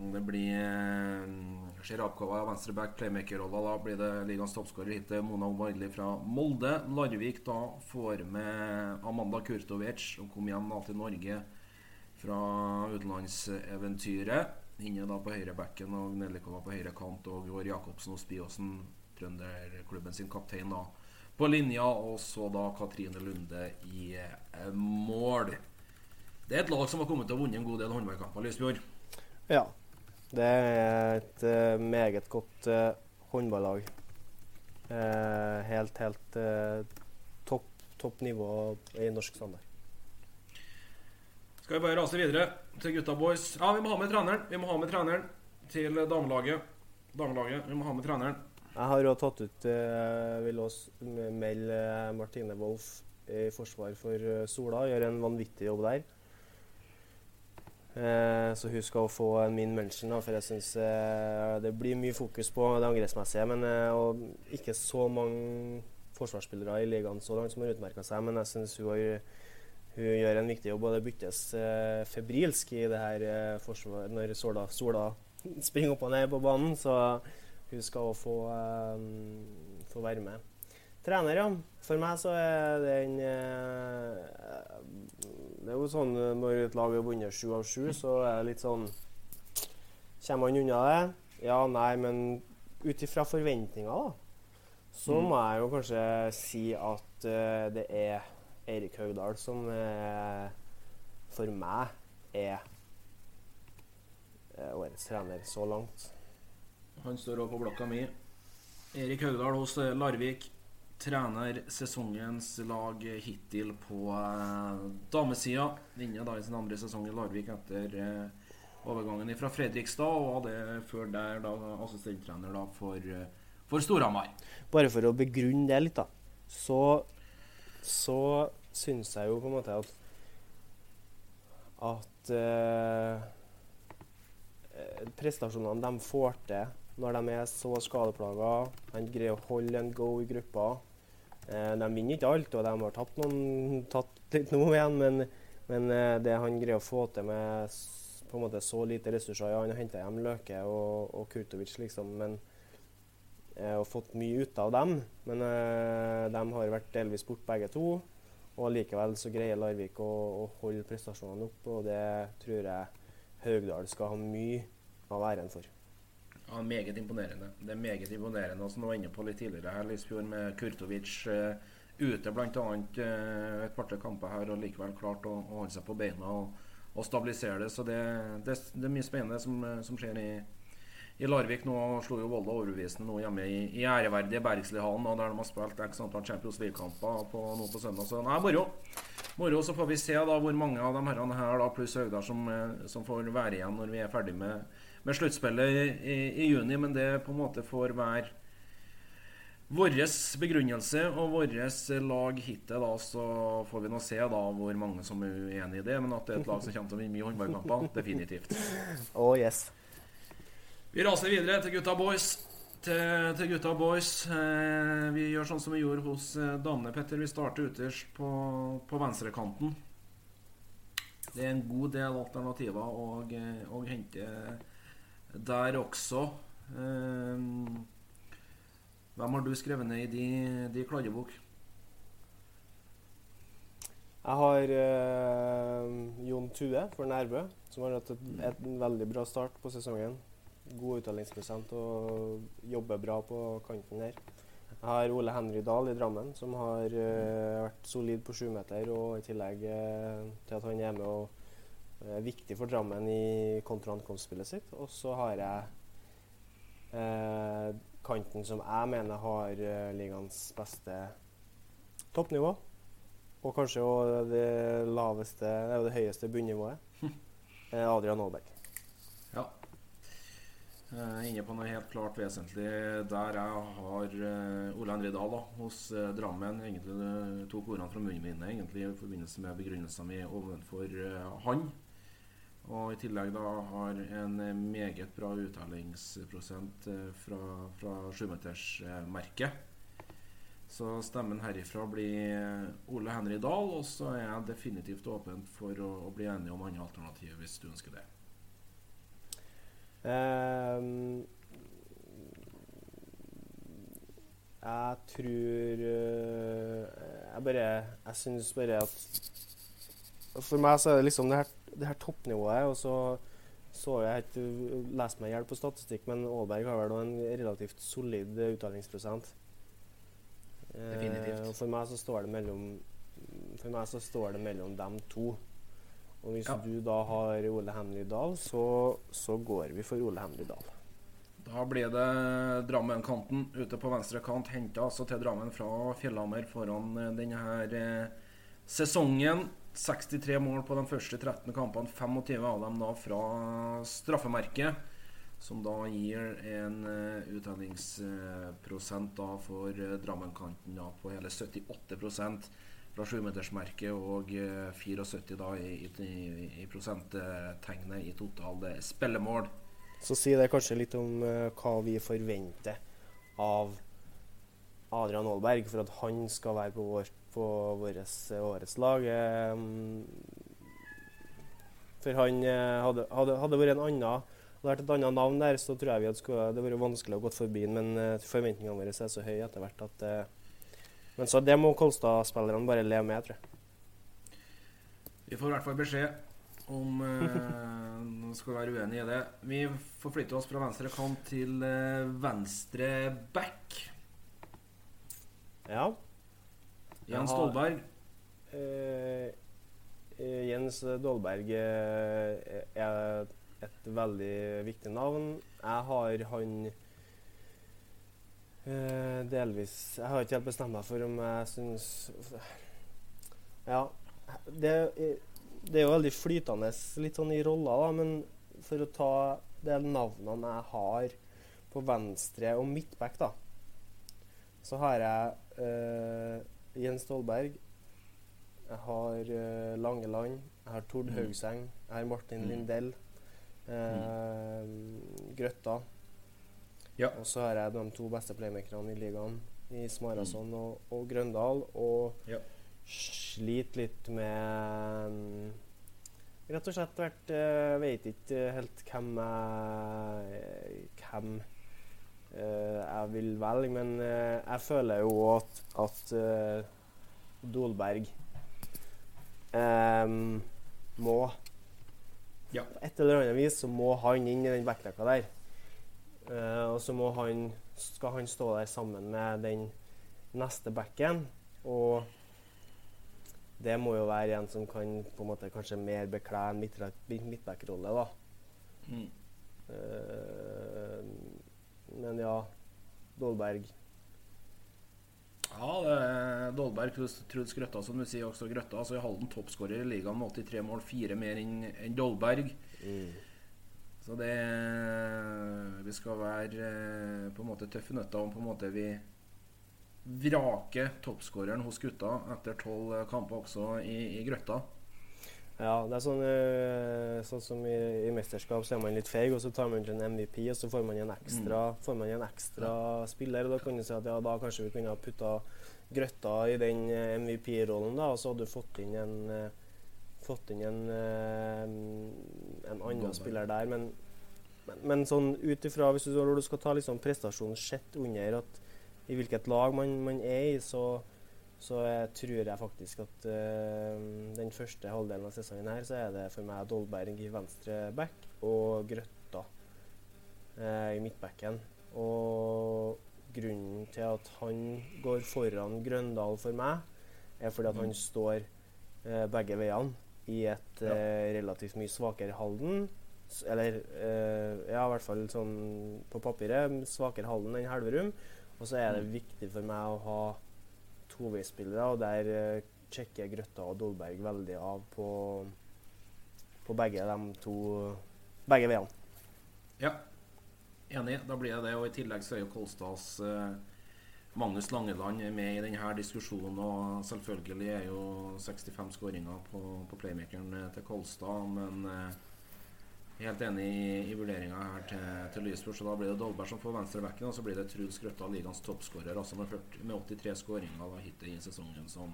Og Det blir eh, Sjerabkova av venstreback, playmaker-rolla. Da blir det ligaens toppskårer hittil Mona Omarli fra Molde. Larvik da får med Amanda Kurtovic, som kom hjem da til Norge fra utenlandseventyret. Inne da på høyrebacken og Nelikova på høyre kant og Gård Jacobsen og Spiåsen, trønderklubben sin kaptein, da på linja. Og så da Katrine Lunde i eh, mål. Det er et lag som har kommet til å vunne en god del håndballkamper, Lysbjørn. Ja. Det er et uh, meget godt uh, håndballag. Uh, helt, helt topp topp nivå i norsk standard. Skal vi bare rase videre til gutta boys? Ja, vi må ha med treneren. Vi må ha med treneren til damelaget. Damelaget, vi må ha med treneren. Jeg har jo tatt ut eh, Vil også melde Martine Wolff i forsvar for Sola. Gjør en vanvittig jobb der. Eh, så hun skal få min mention, da, for jeg syns eh, det blir mye fokus på det angrepsmessige. Men eh, og ikke så mange forsvarsspillere i ligaen så langt som har utmerka seg. Men jeg syns hun, hun gjør en viktig jobb, og det byttes febrilsk i det her forsvaret når Sola, Sola springer opp og ned på banen. Så hun skal òg få, få være med. Trener, ja. For meg så er den eh, Det er jo sånn når et lag har vunnet sju av sju, så er det litt sånn Kommer man unna det? Ja, nei, men ut ifra forventninger, da, så Mm. må jeg jo kanskje si at uh, det er Eirik Haugdal som uh, for meg er uh, årets trener så langt. Han står også på blokka mi. Erik Haugdal hos Larvik. Trener sesongens lag hittil på eh, damesida. Vinner da i sin andre sesong i Larvik etter eh, overgangen fra Fredrikstad, og hadde før der da assistenttrener da for, eh, for Storhamar. Bare for å begrunne det litt, da, så, så syns jeg jo på en måte at at eh, prestasjonene de får til når de er så skadeplaga, han greier å holde en go i gruppa. Eh, de vinner ikke alt, og de har tapt, noen, tatt litt nå igjen, men, men eh, det han greier å få til med på en måte så lite ressurser ja, Han har henta hjem Løke og, og Kurtovic, liksom, men eh, og fått mye ut av dem. Men de har vært delvis bort begge to. Og likevel så greier Larvik å, å holde prestasjonene oppe, og det tror jeg Haugdal skal ha mye av æren for. Ja, Meget imponerende. Det er meget imponerende. Som du var inne på litt tidligere her, Lysfjord, med Kurtovic uh, ute bl.a. Uh, et par-tre kamper her og likevel klart å, å holde seg på beina og, og stabilisere det. Så det, det, det er mye spennende som, eh, som skjer i, i Larvik. Nå slo jo Volda overbevisende nå hjemme i, i æreverdige Bergslihallen, der de har spilt x antall Champions League-kamper nå på søndag. Så nei, moro. Moro, Så får vi se da hvor mange av de herrene her da, pluss Høgdal, som, eh, som får være igjen når vi er ferdig med med sluttspillet i, i, i juni, men det på en måte får være vår begrunnelse og vårt lag hittil. Da, så får vi nå se da hvor mange som er uenig i det, men at det er et lag som kommer til å vinne mye håndballkamper, definitivt. Oh yes. Vi raser videre til gutta boys. Til, til gutta boys. Eh, vi gjør sånn som vi gjorde hos eh, damene, Petter. Vi starter ytterst på, på venstrekanten. Det er en god del alternativer å, å hente der også. Eh, hvem har du skrevet ned i de, de kladdebok? Jeg har eh, Jon Tue for Nærbø, som har hatt et, et, en veldig bra start på sesongen. God uttalingsprosent og jobber bra på kanten her. Jeg har Ole Henry Dahl i Drammen, som har eh, vært solid på sjumeter. Og i tillegg eh, til at han er med og viktig for Drammen i kontra-ankomstspillet sitt. Og så har jeg eh, kanten som jeg mener har uh, ligaens beste toppnivå. Og kanskje òg det laveste, det, det høyeste bunnivået. Eh, Adrian Aalberg. Ja. Er inne på noe helt klart vesentlig der jeg har uh, Ole Henri Dahl da, hos uh, Drammen. Egentlig uh, tok ordene fra munnen min egentlig, i forbindelse med begrunnelsen min overfor han. Og i tillegg da har en meget bra uttellingsprosent uh, fra, fra sjumetersmerket. Så stemmen herifra blir Ole Henry Dahl, og så er jeg definitivt åpen for å, å bli enig om andre alternativer hvis du ønsker det. Um, jeg tror uh, Jeg bare Jeg syns bare at For meg så er det liksom det her, det her toppnivået, og så så jeg ikke lest meg i hjel på statistikk, men Aalberg har vel en relativt solid uttalingsprosent. Definitivt. Eh, for meg så står det mellom For meg så står det mellom dem to. Og hvis Ja. du da har Ole Henry Dahl, så, så går vi for Ole Henry Dahl. Da blir det Drammen-kanten ute på venstre kant. Henta altså til Drammen fra Fjellhammer foran eh, denne her eh, sesongen. 63 mål på de første 13 kampene. 25 av dem da fra straffemerket. Som da gir en uh, uttellingsprosent da for uh, Drammen-kanten da på hele 78% fra sjumetersmerket og eh, 74 da i, i, i prosenttegnet i totale spillemål. Så sier det kanskje litt om eh, hva vi forventer av Adrian Aalberg for at han skal være på, vår, på våres, årets lag. Eh, for han eh, hadde, hadde, hadde vært en annen hadde vært et annet navn der, så tror jeg vi hadde skulle, det vært vanskelig å gå forbi den. Men uh, forventningene våre er så høye etter hvert at Men så det må Kolstad-spillerne bare leve med, tror jeg. Vi får i hvert fall beskjed om Nå skal vi være uenige i det. Vi forflytter oss fra venstre kant til venstre back. Ja. Jens Dolberg. Jens Dolberg er et veldig viktig navn. Jeg har han eh, delvis Jeg har ikke helt bestemt meg for om jeg syns Ja. Det, det, er jo veldig flytende litt sånn i roller, da, men for å ta de navnene jeg har på venstre og midtback, da, så har jeg eh, Jens Stolberg. Jeg har uh, Langeland. Jeg har Tord mm. Haugseng. Jeg har Martin mm. Lindell. Eh, Grøtta. Ja. Og så har jeg de to beste playmakerne i ligaen, i Smarason mm. og, og, Grøndal. Og ja. sliter litt med um, Rett og slett vært uh, Vet ikke helt hvem jeg, hvem uh, jeg vil velge, men uh, jeg føler jo at, at Dolberg um, må ja. På et eller annet vis så må han inn i den backrekka der. Uh, og så må han, skal han stå der sammen med den neste backen. Og det må jo være en som kan på en måte kanskje mer bekle en midtbackrolle, da. Mm. Uh, men ja, Dolberg ja, det er Dolberg, Truls Grøtta, som du sier. også Grøtta, altså I Halden toppskårer i ligaen med 83 mål, fire mer enn en Dolberg. Mm. Så det Vi skal være eh, på en måte tøffe nøtter om på en måte vi vraker toppskåreren hos gutta etter tolv kamper også i, i Grøtta. Ja, det er sånn, øh, sånn som i, i, mesterskap så er man litt feig, og så tar man en MVP, og så får man en ekstra, mm. får man en ekstra ja. spiller. og Da kan du si at ja, da kanskje vi kunne ha putta Grøtta i den eh, MVP-rollen, da, og så hadde du fått inn en, uh, fått inn en, en annen spiller der. Men, men, men sånn ut ifra Hvis du, du skal ta liksom prestasjonen sett under at i hvilket lag man, man er i, så så jeg tror jeg faktisk at uh, den første halvdelen av sesongen her, så er det for meg Dolberg i venstre back og Grøtta uh, i midtbacken. Og grunnen til at han går foran Grøndal for meg, er fordi at han mm. står uh, begge veiene i et relativt mye svakere Halden. Eller ja, i hvert fall sånn på papiret svakere Halden enn Helverum. Og så er det mm. viktig for meg å ha toveisspillere, og der sjekker Grøtta og Dolberg veldig av på, på begge de to begge veiene. Ja, enig. Da blir det det. Og i tillegg så er jo Kolstads uh, Magnus Langeland med i denne diskusjonen. Og selvfølgelig er jo 65 skåringer på, på playmakeren til Kolstad, men uh, Helt enig i, i vurderinga her til, til Lysfjord. Så da blir det Dolberg som får venstrebacken, og så blir det Truls Grøtta, ligaens toppskårer, altså med, 40, med 83 skåringer hittil i sesongen, som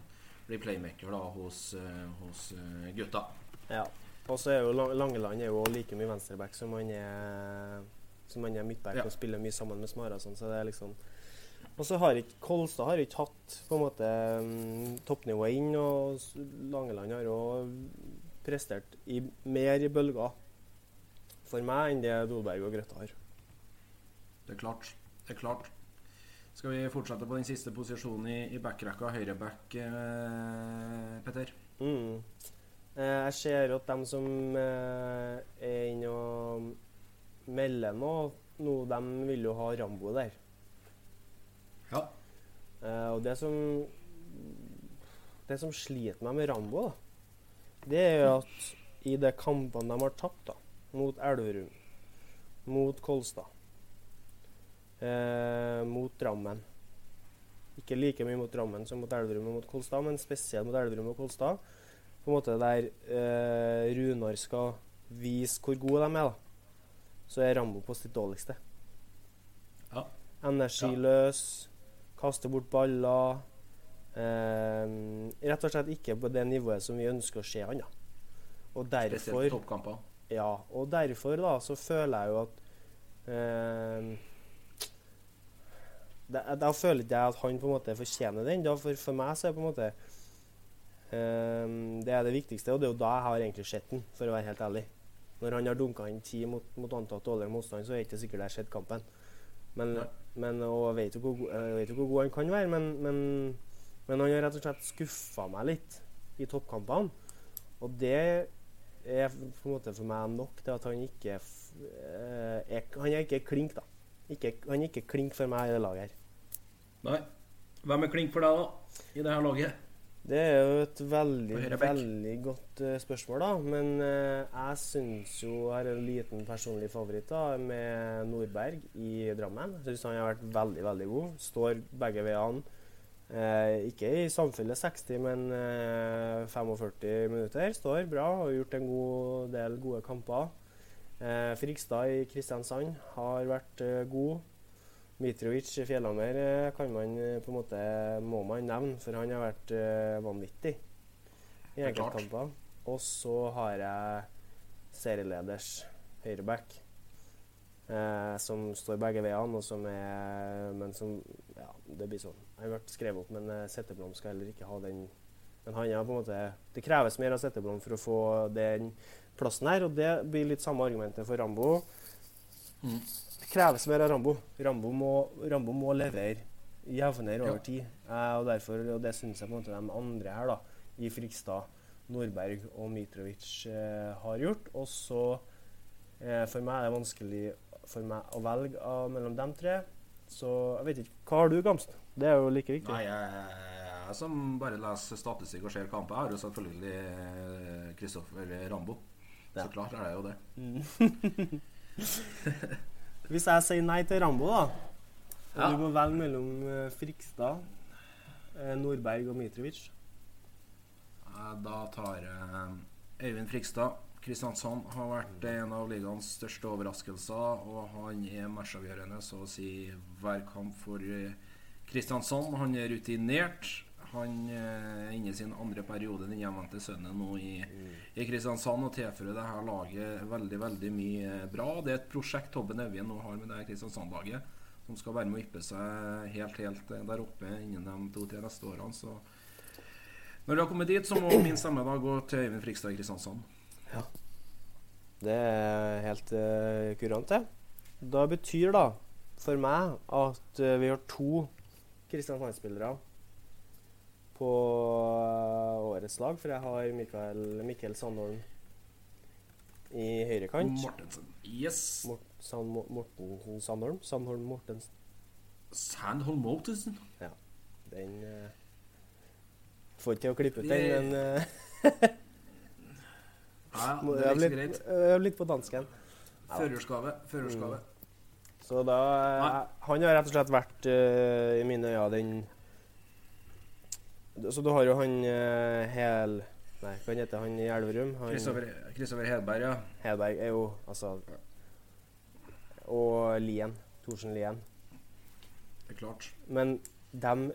blir playmaker da hos, uh, hos uh, gutta. Ja. Og så er jo Langeland er jo like mye venstreback som han er, som han er midtback ja. og spiller mye sammen med Smara. Sånn, så det er liksom og så har ikke Kolstad har ikke hatt på en måte um, toppnivået inn, og Langeland har jo prestert i, mer i bølger for meg enn det Dolberg og Grøtta har. Det er klart. Det er klart. Skal vi fortsette på den siste posisjonen i, i backrekka, høyreback, eh, Petter? Mm. Eh, jeg ser at de som eh, er inne og melder nå, nå, de vil jo ha Rambo der. Ja. Eh, og det som Det som sliter meg med Rambo, da, det er jo at i de kampene de har tapt, da mot Elverum, mot Kolstad, eh, mot Drammen Ikke like mye mot Drammen som mot Elverum og mot Kolstad, men spesielt mot Elverum og Kolstad. På en måte der eh, Runar skal vise hvor gode de er, da. Så er Rambo på sitt dårligste. Ja. Energiløs, kaster bort baller. Eh, rett og slett ikke på det nivået som vi ønsker å se han, da. Og Spesielt toppkamper. Ja, og derfor da så føler jeg jo at eh, da, da føler ikke jeg at han på en måte fortjener den. Da, for, for meg så er det på en måte eh, Det er det viktigste, og det er jo da jeg har egentlig sett den, for å være helt ærlig. Når han har dunka inn ti mot, mot antatt dårligere motstand, så er det ikke sikkert jeg har sett kampen. Men, men og jeg vet jo hvor, vet jo hvor god han kan være, men, men, men han har rett og slett skuffa meg litt i toppkampene. Og det er på en måte for meg nok til at han ikke eh, er, Han er ikke klink, da. Ikke, han er ikke klink for meg i det laget her. Nei. Hvem er klink for deg, da? I det her laget? Det er jo et veldig, veldig godt uh, spørsmål, da. Men uh, jeg syns jo jeg har en liten personlig favoritt da, med Nordberg i Drammen. Jeg syns han har vært veldig, veldig god. Står begge veiene. Eh, ikke i samfunnet 60, men eh, 45 minutter. Står bra og har gjort en god del gode kamper. Eh, Frigstad i Kristiansand har vært eh, god. Mitrovic i Fjellhammer eh, kan man eh, på en måte må man nevne, for han har vært vanvittig i er enkeltkamper. Og så har jeg serieleders høyreback, eh, som står begge veiene, og som er Men som Ja, det blir sånn. Han vært skrevet opp, men eh, Setteblom skal heller ikke ha den Men han er på en måte Det kreves mer av Setteblom for å få den plassen her, og det blir litt samme argumentet for Rambo. Mm. Det kreves mer av Rambo. Rambo må, Rambo må levere jevnere over Ja. tid. Eh, og derfor, og det syns jeg på en måte de andre her, da, i Frikstad, Nordberg og Mitrovic, eh, har gjort. Og så eh, For meg er det vanskelig for meg å velge av, mellom dem tre. Så jeg vet ikke. Hva har du, Gamst? Det er jo like viktig. Nei, jeg, jeg som bare leser statistikk og ser kamper, har jo selvfølgelig eh, Kristoffer Rambo. Ja. Så klart er det jo det. Mm. Hvis jeg sier nei til Rambo, da, og Ja. du må velge mellom eh, Frikstad, eh, Nordberg og Mitrovic Eh, Da tar jeg Øyvind Frikstad. Kristiansand har vært en av ligaens største overraskelser, og han er matchavgjørende så å si hver kamp for eh, Kristiansand. Han er rutinert. Han eh, er inne i sin andre periode, den hjemvendte sønnen, nå i, i Kristiansand og tilfører det her laget veldig veldig mye bra. Det er et prosjekt Tobben Evjen nå har med det Kristiansand-laget, som skal være med å yppe seg helt helt eh, der oppe innen de to-tre neste årene. Så når du har kommet dit, så må min stemme da gå til Øyvind Frikstad i Kristiansand. Det er helt uh, kurant, det. Da betyr da for meg at uh, vi har to Kristiansand-spillere på uh, årets lag. For jeg har Mikael, Mikkel Sandholm i høyrekant. Mortensen. Yes. Mort, San Mortensen Sandholm. Sandholm Mortensen. Sandholm Mortensen. Ja. Den uh, Får ikke til å klippe ut den, men eh, Ja, det er litt, er litt på dansken. Førerskave. Førerskave. Så da Nei. Han har rett og slett vært uh, i mine øyne den Så du har jo han uh, Hel... Nei, hva heter han i Elverum? Kristoffer Kristoffer Hedberg, ja. Hedberg er jo altså Og Lien. Thorsen Lien. Det er klart. Men dem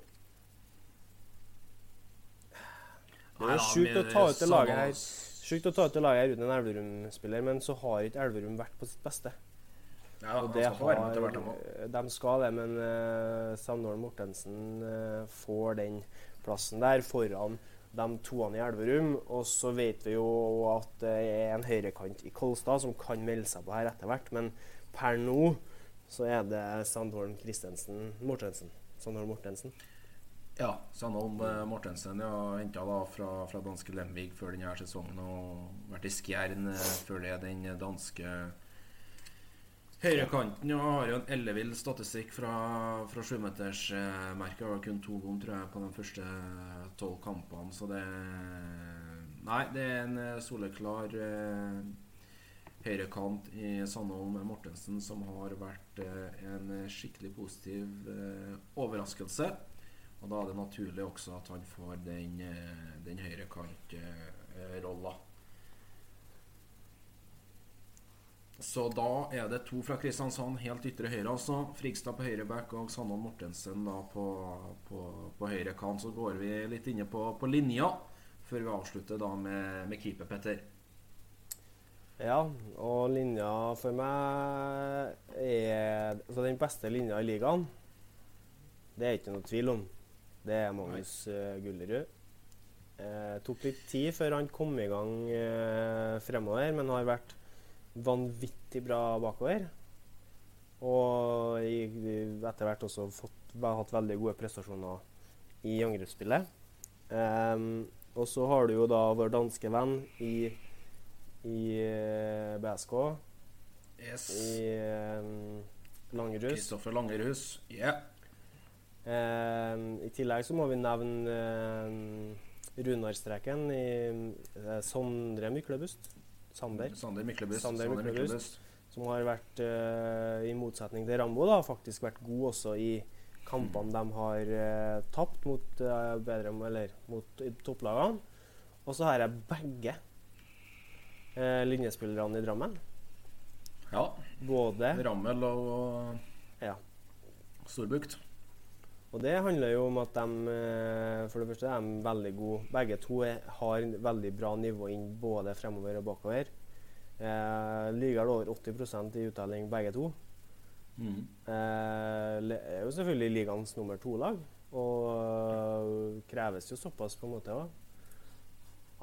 Det er Ja, sjukt å ta ut det laget her. Sjukt å ta ut det laget uten en Elverum-spiller, men så har ikke Elverum vært på sitt beste. Ja, Og det skal har, være med til hvert de skal det, men uh, Sandholm Mortensen uh, får den plassen der foran de toene i Elverum. Og så vet vi jo at det er en høyrekant i Kolstad som kan melde seg på her etter hvert, men per nå så er det Sandholm Christensen Mortensen. Sandholm Mortensen. Ja, Sandholm eh, Mortensen ja, henta fra, fra danske Lemvig før denne sesongen og vært i Skjern eh, før det den danske høyrekanten. Og har jo en ellevill statistikk fra, fra sjumetersmerket. Har kun to ganger, tror jeg, på de første tolv kampene. Så det Nei, det er en eh, soleklar eh, høyrekant i Sandholm Mortensen som har vært eh, en skikkelig positiv eh, overraskelse. Og da er det naturlig også at han får den, eh, den høyrekant-rolla. Så da er det to fra Kristiansand helt ytre høyre, altså. Frigstad på høyre back og Sannan Mortensen da på, på, på høyre kant. Så går vi litt inne på, på linja før vi avslutter da med, med keeper, Petter. Ja, og linja for meg er altså den beste linja i ligaen. Det er ikke noe tvil om. Det er Magnus uh, Gullerud. Eh, tok litt tid før han kom i gang eh, fremover, men har vært vanvittig bra bakover. Og etter hvert også fått, hatt veldig gode prestasjoner i angrepsspillet. Um, og så har du jo da vår danske venn i, i uh, eh, BSK. Yes. I um, Langerhus. Kristoffer Langerhus. Yeah. Um, I tillegg så må vi nevne Runarstreken i uh, Sondre Myklebust. Sander. Sander Myklebust. Sander Myklebust. Som har vært, uh, i motsetning til Rambo, da, faktisk vært god også i kampene de har uh, tapt mot, uh, bedre, eller, mot topplagene. Og så har jeg begge linjespillerne i Drammen. Ja. Både Rammel og ja. Storbukt. Og det handler jo om at de for det første er de veldig gode. Begge to har veldig bra nivå inn både fremover og bakover. Eh, ligger over 80% i uttelling begge to. Mm. Eh, er jo selvfølgelig ligaens nummer to-lag. Og uh, kreves jo såpass på en måte også,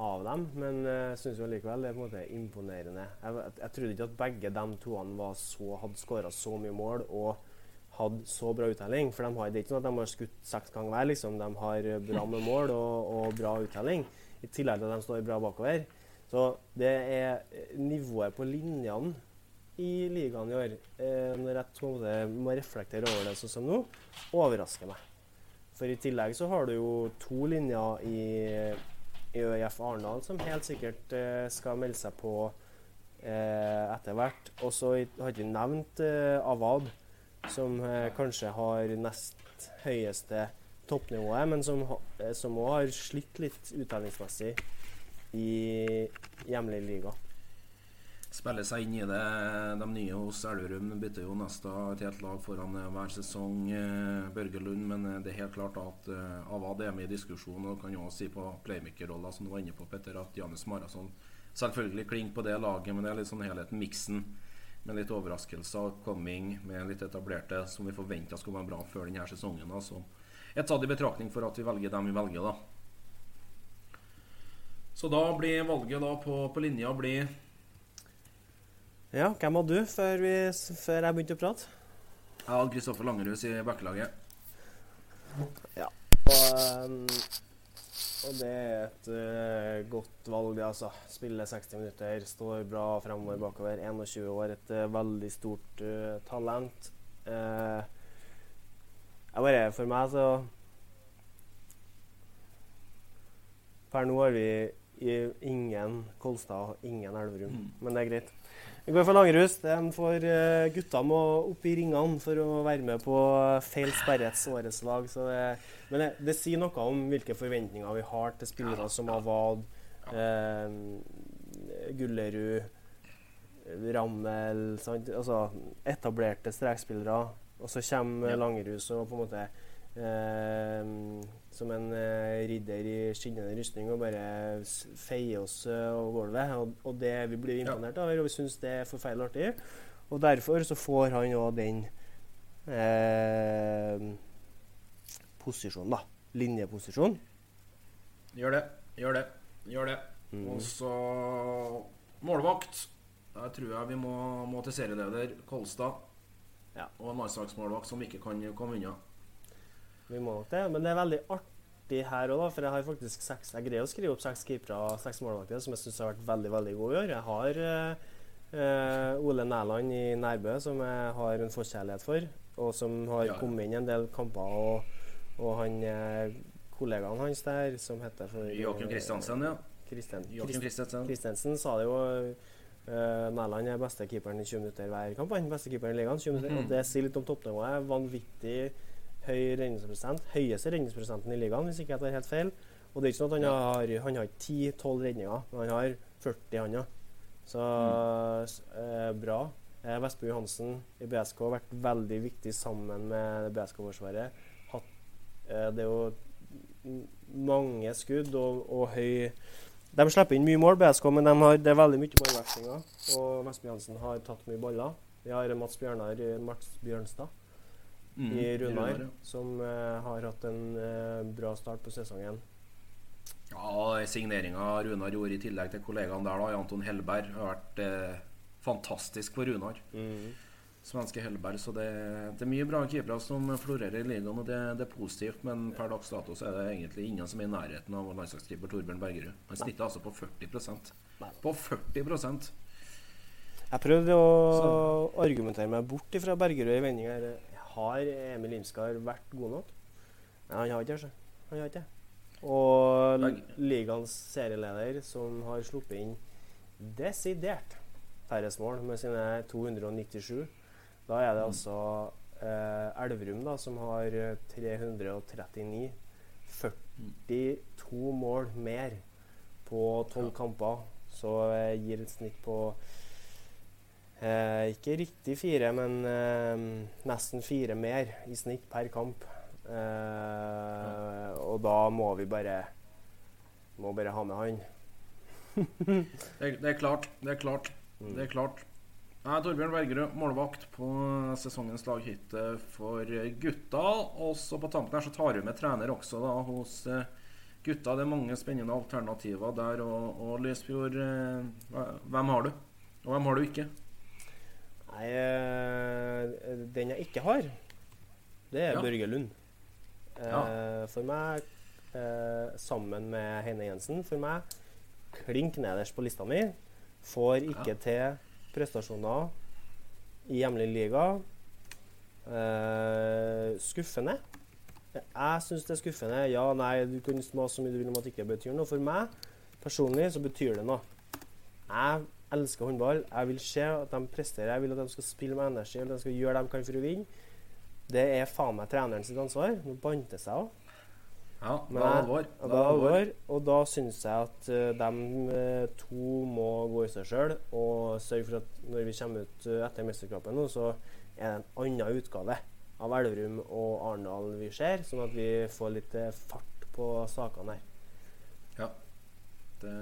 av dem. Men jeg uh, syns likevel det er på en måte imponerende. Jeg, jeg, jeg trodde ikke at begge de toene så, hadde skåra så mye mål og hadde så bra uttelling. For de har, det er ikke sånn at de har skutt seks ganger hver. Liksom. De har bra med mål og, og bra uttelling. I tillegg til at de står bra bakover. Så det er nivået på linjene i ligaen i år, eh, når jeg må reflektere over det sånn som nå, overrasker meg. For i tillegg så har du jo to linjer i, i ØIF Arendal som helt sikkert eh, skal melde seg på eh, etter hvert. Og så har ikke nevnt eh, Avad, som eh, kanskje har nest høyeste toppnivået, men som òg har slitt litt uttellingsmessig i hjemlig liga. Spiller seg inn i det. De nye hos Elverum bytter jo nesten et lag foran eh, hver sesong. Eh, Børge Lund, men eh, det er helt klart at Avad er med i diskusjonen. Og kan jo også si på playmaker-rolla, som du var inne på, Petter, at Janis Marason selvfølgelig klinger på det laget, men det er litt sånn helheten, miksen. Med litt overraskelser, coming med litt etablerte som vi forventa skulle være bra før denne sesongen. Altså. Et tatt i betraktning for at vi velger dem vi velger, da. Så da blir valget da på, på linja blir Ja, hvem hadde du før, vi, før jeg begynte å prate? Jeg hadde Kristoffer Langerhus i backelaget. Ja. Og, um, og, det er et uh, godt valg, det, altså. Spiller 60 minutter, står bra fremover bakover. 21 år, et uh, veldig stort uh, talent. jeg bare For meg, så Per nå har vi ingen Kolstad og ingen Elverum. Mm. Men det er greit. Vi går for Langerhus. De får uh, gutta må opp i ringene for å være med på feil sperrets årets lag. Det, men det, det, sier noe om hvilke forventninger vi har til spillere som Avad, uh, Gullerud, Rammel Altså etablerte strekspillere. Og så kommer Langerhus og på en måte som en uh, ridder i skinnende rustning og bare feier oss uh, over gulvet. Og, og, det vi blir imponert over, og vi syns det er forferdelig artig. Og derfor så får han òg den eh, posisjonen, da. Linjeposisjon. Gjør det. Gjør det. Gjør det. Mm. Og så målvakt. Der tror jeg vi må, må til serieleder Kolstad. Ja. Og en landslagsmålvakt som ikke kan komme unna. Vi må nok det. Men det er veldig artig her òg, for jeg har faktisk seks Jeg greier å skrive opp seks keepere og seks målvakter som jeg syns har vært veldig veldig gode i år. Jeg har eh, Ole Næland i Nærbø, som jeg har en forkjærlighet for, og som har ja. kommet inn i en del kamper. Og, og han eh, kollegaen hans der, som heter for Joakim Kristiansen, ja. Christen, Christensen sa det jo Uh, Næland er beste keeperen i 20 minutter hver kamp. Han beste keeperen i ligaen. 20 minutter, mm. Og det sier litt om toppnivået. Vanvittig høy redningsprosent. Høyeste redningsprosenten i ligaen, hvis ikke jeg tar helt feil. Og det er ikke sånn at han har, han har ikke 10-12 redninger, men han har 40, han òg. Så mm. eh, bra. Eh, Vestby Johansen i BSK har vært veldig viktig sammen med BSK-forsvaret. Eh, det er jo mange skudd og, og høy De slipper inn mye mål, BSK, men de har, det er veldig mye målvekslinger. Og Vestby Johansen har tatt mye baller. Vi har Mats Bjørnar Mats Bjørnstad Mm, i Runar, som eh, har hatt en eh, bra start på sesongen. Ja, signeringa Runar gjorde i tillegg til kollegaen der, da, Anton Hellberg, har vært eh, fantastisk for Runar. Svenske Hellberg. Så det, det er mye bra keepere som florerer i ligaen, og det, det er positivt. Men per dags dato så er det egentlig ingen som er i nærheten av landslagskeeper Torbjørn Bergerud. Han snitter altså på 40 Nei. På 40 Jeg prøvde å argumentere meg bort fra Bergerud i vending her. Har Emil Imskar vært god nok? Nei, han har ikke det. Han har ikke. Og ligaens serieleder, som har sluppet inn desidert færrest mål med sine 297, da er det Mm. altså eh, Elverum da, som har eh, 339. 42 mål mer på 12 Ja. kamper. Så eh, gir et snitt på eh, ikke riktig fire, men eh, nesten fire mer i snitt per kamp. Eh, Og da må vi bare må bare ha med han. Det, det er klart. Det er klart. Mm. Det er klart. Nei, Torbjørn Bergerud, målvakt på sesongens lag hittil for gutta. Og så på tampen her så tar hun med trener også da hos eh, gutta. Det er mange spennende alternativer der. Og, og Lysfjord, eh, hvem har du? Og hvem har du ikke? Nei, eh, den jeg ikke har, det er Ja. Børge Lund. Eh, Ja. For meg, eh, sammen med Heine Jensen, for meg klink nederst på lista mi. Får ikke Ja. til prestasjoner i hjemlig liga. Eh, skuffende. Jeg syns det er skuffende. Ja, nei, du kan smase så mye du vil om at det ikke betyr noe. For meg personlig så betyr det noe. Jeg elsker håndball. Jeg vil se at de presterer. Jeg vil at de skal spille med energi. At de skal gjøre det de kan for å vinne. Det er faen meg treneren sitt ansvar. Nå banter det seg òg. Ja, da er alvor. Da, alvor, og da syns jeg at uh, de to må gå i seg sjøl og sørge for at når vi kommer ut eh, etter mesterskapet nå, så er det en annen utgave av Elverum og Arendal vi ser, sånn at vi får litt eh, fart på sakene her. Ja. Det,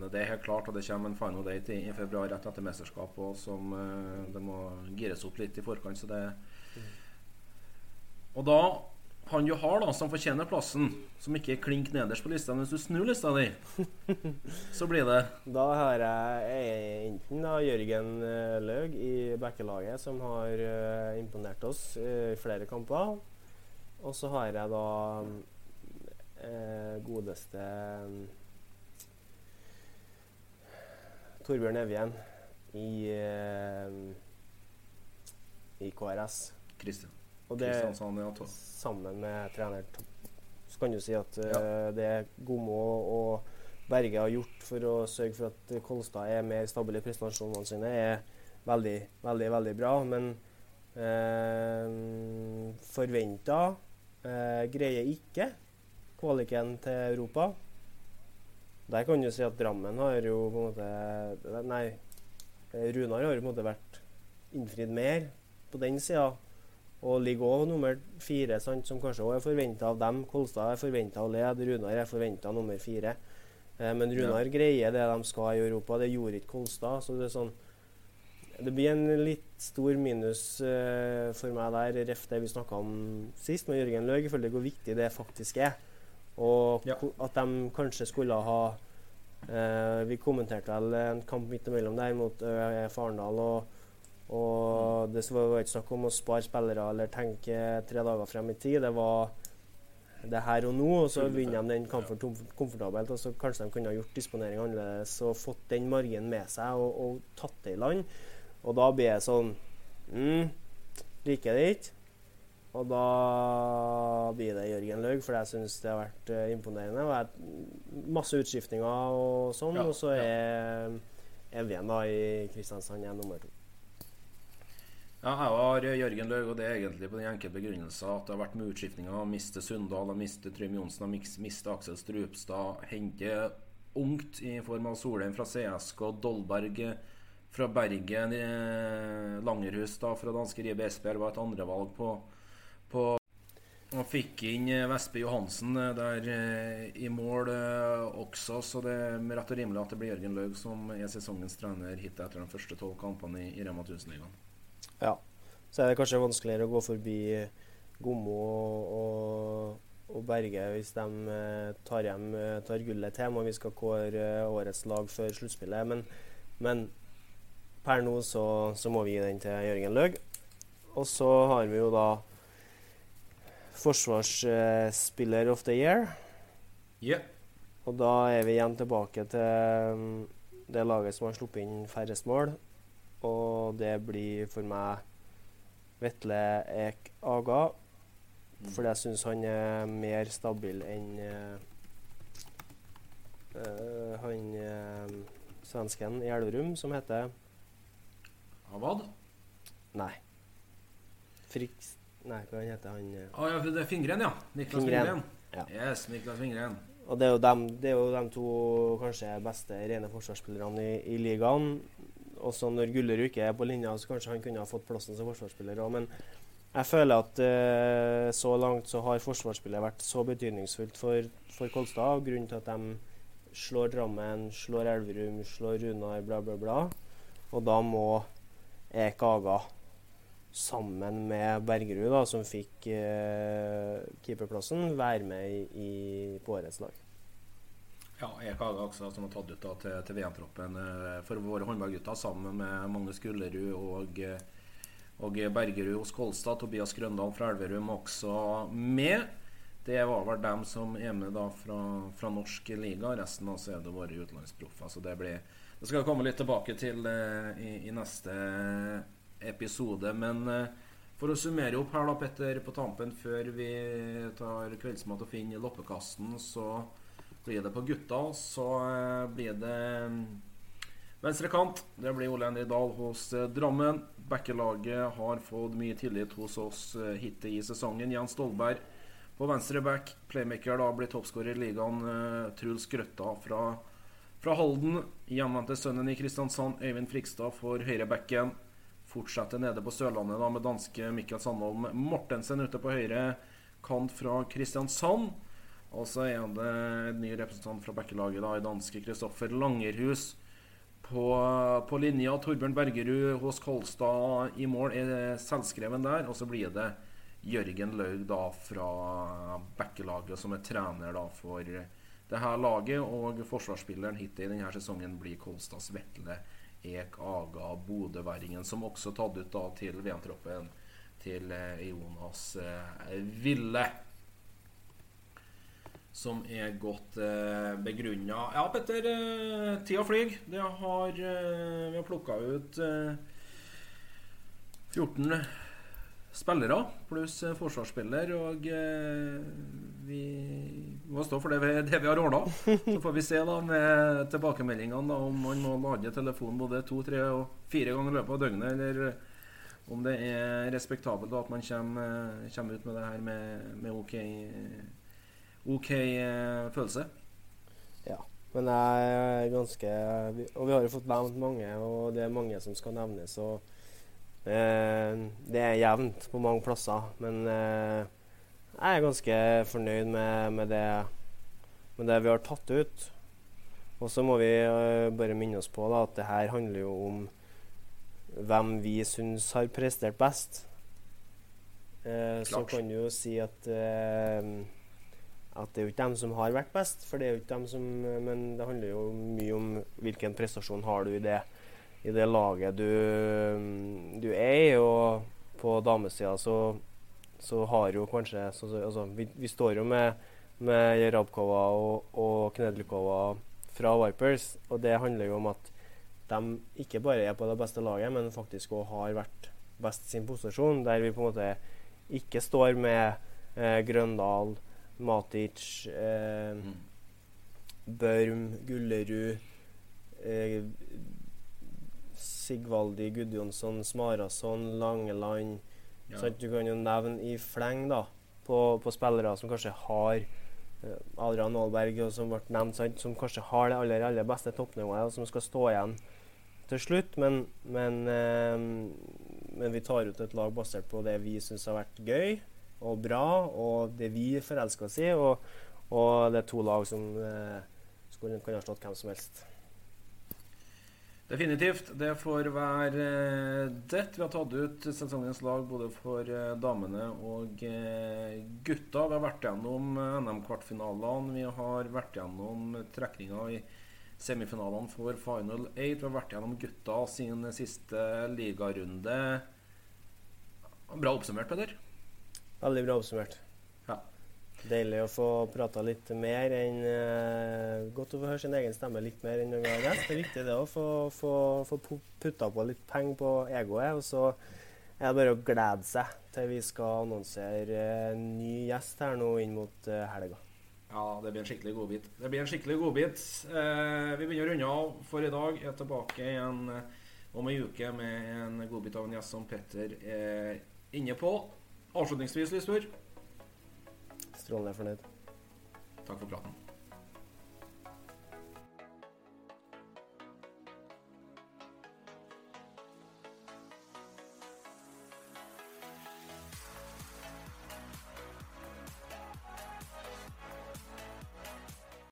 det- det er helt klart, og det kommer en final date i, i februar rett etter mesterskapet også, som eh, det må gires opp litt i forkant. Så det Og da han du har, da, som fortjener plassen, som ikke er klink nederst på lista, men hvis du snur lista di, så blir det Da har jeg enten da Jørgen eh, Laug i backelaget, som har eh, imponert oss eh, i flere kamper. Og så har jeg da eh, godeste mm, Torbjørn Evjen i, eh, i KRS. Kristian. Og det. Ja, sammen med trener Tom. Så kan du si at eh, Ja. det Gomo og Berge har gjort for å sørge for at Kolstad er mer stabil i prestasjonene sine, er veldig, veldig, veldig bra. Men eh, forventa eh, greier ikke kvaliken til Europa. Der kan du si at Drammen har jo på en måte Nei, Runar har jo på en måte vært innfridd mer på den sida. Og ligger òg nummer fire, sant, som kanskje òg er forventa av dem. Kolstad er forventa å lede, Runar er forventa nummer fire. Eh, men Runar greier det de skal i Europa. Det gjorde ikke Kolstad. Så det er sånn Det blir en litt stor minus eh, for meg der, ref det vi snakka om sist med Jørgen Løg, Jeg føler til hvor viktig det faktisk er. Og Ja. at de kanskje skulle ha eh, Vi kommenterte vel en kamp midt imellom der mot ØF Arendal. og og det var ikke snakk om å spare spillere eller tenke tre dager frem i tid. Det var det her og nå, og så vinner de den kampen komfortabelt. og så Kanskje de kunne ha gjort disponering annerledes og fått den margen med seg og, og tatt det i land. Og da blir det sånn mm, Liker det ikke. Og da blir det Jørgen Laug, for jeg syns det har vært uh, imponerende. Og masse utskiftninger og sånn, Ja, og så er Evjen da i Kristiansand er nummer to. Ja, her var Jørgen Laug, og det er egentlig på den enkle begrunnelsen at det har vært med utskiftninger. Miste Sundal, miste Trym Johnsen, miste Aksel Strupstad. Hente ungt i form av Solheim fra CSK, Dolberg fra Bergen, eh, Langerhus da fra danske Ribe Esbjerg var et andrevalg på, på og fikk inn eh, Vespe Johansen eh, der i mål også, så det er rett og rimelig at det blir Jørgen Laug som er sesongens trener hit etter de første tolv kampene i, Rema 1000-ligaen. Ja. Så er det kanskje vanskeligere å gå forbi Gommo og, og, Berge hvis de eh, tar hjem eh, tar gullet til og vi skal kåre eh, årets lag før sluttspillet. Men, men, per nå så, så, må vi gi den til Jørgen Laug. Og så har vi jo da forsvarsspiller of the year. Yeah. Og da er vi igjen tilbake til mm, det laget som har sluppet inn færrest mål. Og det blir for meg Vetle Ek Aga. Fordi jeg syns han er mer stabil enn uh, han uh, svensken i Elverum som heter Avad? Nei. Friks... Nei, hva heter han? Å ah, ja, det er Fingren, ja. Niklas Fingren. Ja. Yes, Niklas Fingren. Og det er, jo dem, det er jo de to kanskje beste rene forsvarsspillerne i, i ligaen også når Gullerud ikke er på linja, så kanskje han kunne ha fått plassen som forsvarsspiller òg. Men jeg føler at uh, så langt så har forsvarsspillet vært så betydningsfullt for, for Kolstad. Og grunnen til at de slår Drammen, slår Elverum, slår Runar, bla, bla, bla. Og da må Ek Aga sammen med Bergerud, da, som fikk eh, keeperplassen, være med i, på årets lag. Ja, Erik Haga også, som har tatt ut da, til, til VM-troppen eh, for våre håndballgutter, sammen med Magnus Gullerud og, og Bergerud hos Kolstad. Tobias Grøndal fra Elverum også med. Det var vel dem som er med da fra, fra norsk liga. Resten av så er det våre utenlandsproffer. Det, det skal vi komme litt tilbake til eh, i, i, neste episode. Men uh, for å summere opp her, da, Petter, på tampen før vi tar kveldsmat og finner loppekassen, så blir det på gutta, så eh, blir det mm, venstre kant. Det blir Ole Henri Dahl hos eh, Drammen. Backelaget har fått mye tillit hos oss eh, hittil i sesongen. Jens Stolberg på venstre back. Playmaker da blir toppskårer i ligaen. Truls Grøtta fra, fra Halden. Hjemvendte sønnen i Kristiansand, Øyvind Frikstad, for høyrebacken. Fortsetter nede på Sørlandet da med danske Mikkel Sandholm Mortensen ute på høyre kant fra Kristiansand. Og så er det en ny representant fra Bekkelaget, da, i danske Kristoffer Langerhus. På, på, linja Torbjørn Bergerud hos Kolstad i mål er selvskreven der. Og så blir det Jørgen Laug da fra Bekkelaget, som er trener da for det her laget. Og forsvarsspilleren hittil i denne sesongen blir Kolstads Vetle Ek Aga Bodøværingen, som også tatt ut da til VM-troppen til eh, Jonas eh, Ville som er godt eh, begrunna. Ja, Petter. Tida flyr. Det har, vi har plukka ut eh, 14 spillere pluss eh, forsvarsspiller. Og eh, vi må stå for det vi, det vi har ordna. Så får vi se da med tilbakemeldingene da, om man må lade telefonen både to, tre og fire ganger i løpet av døgnet. Eller om det er respektabelt da, at man kommer, kommer, ut med det her med, med OK OK eh, følelse. Ja. Men jeg er ganske Og vi har jo fått nevnt mange, og det er mange som skal nevnes. Og eh, det er jevnt på mange plasser. Men eh, jeg er ganske fornøyd med, med, det, med, det, vi har tatt ut. Og så må vi eh, bare minne oss på da, at det her handler jo om hvem vi syns har prestert best. Eh, så kan du jo si at eh, at det er jo ikke dem som har vært best, for det er jo ikke dem som Men det handler jo mye om hvilken prestasjon har du i det, i det laget du, du er i. Og på damesida så, så har jo kanskje så, altså, vi, vi, står jo med, med Jarabkova og, og Knedlikova fra Vipers, og det handler jo om at de ikke bare er på det beste laget, men faktisk òg har vært best sin posisjon, der vi på en måte ikke står med eh, Grøndal Matic, eh, mm. Børm, Gullerud, eh, Sigvaldi, Gudjonsson, Smarason, Langeland Ja. sånn, Du kan jo nevne i fleng da på, på spillere som kanskje har eh, Adrian Aalberg, som ble nevnt, sant? som kanskje har det aller, aller beste toppnivået, og som skal stå igjen til slutt. Men, men, eh, men vi tar ut et lag basert på det vi syns har vært gøy og bra, og det vi forelsker oss i. Og, og det er to lag som eh, skulle ha slått hvem som helst. Definitivt. Det får være eh, det. Vi har tatt ut sesongens lag både for eh, damene og eh, gutta. Vi har vært gjennom NM-kvartfinalene. Vi har vært gjennom trekninga i semifinalene for Final 8. Vi har vært gjennom gutta sin siste ligarunde. Bra oppsummert, Peder. Veldig bra oppsummert. Deilig å få prata litt mer enn uh, Godt å få høre sin egen stemme litt mer enn når vi har gjest. Det er viktig det å få, få, få putta på litt penger på egoet. Og så er det bare å glede seg til vi skal annonsere en ny gjest her nå inn mot uh, helga. Ja, det blir en skikkelig godbit. Det blir en skikkelig godbit. Uh, vi begynner å runde av for i dag. Jeg er tilbake igjen om ei uke med en godbit av en gjest som Petter er inne på. Avslutningsvis, Lysbjørg, Strålende fornøyd. takk for praten.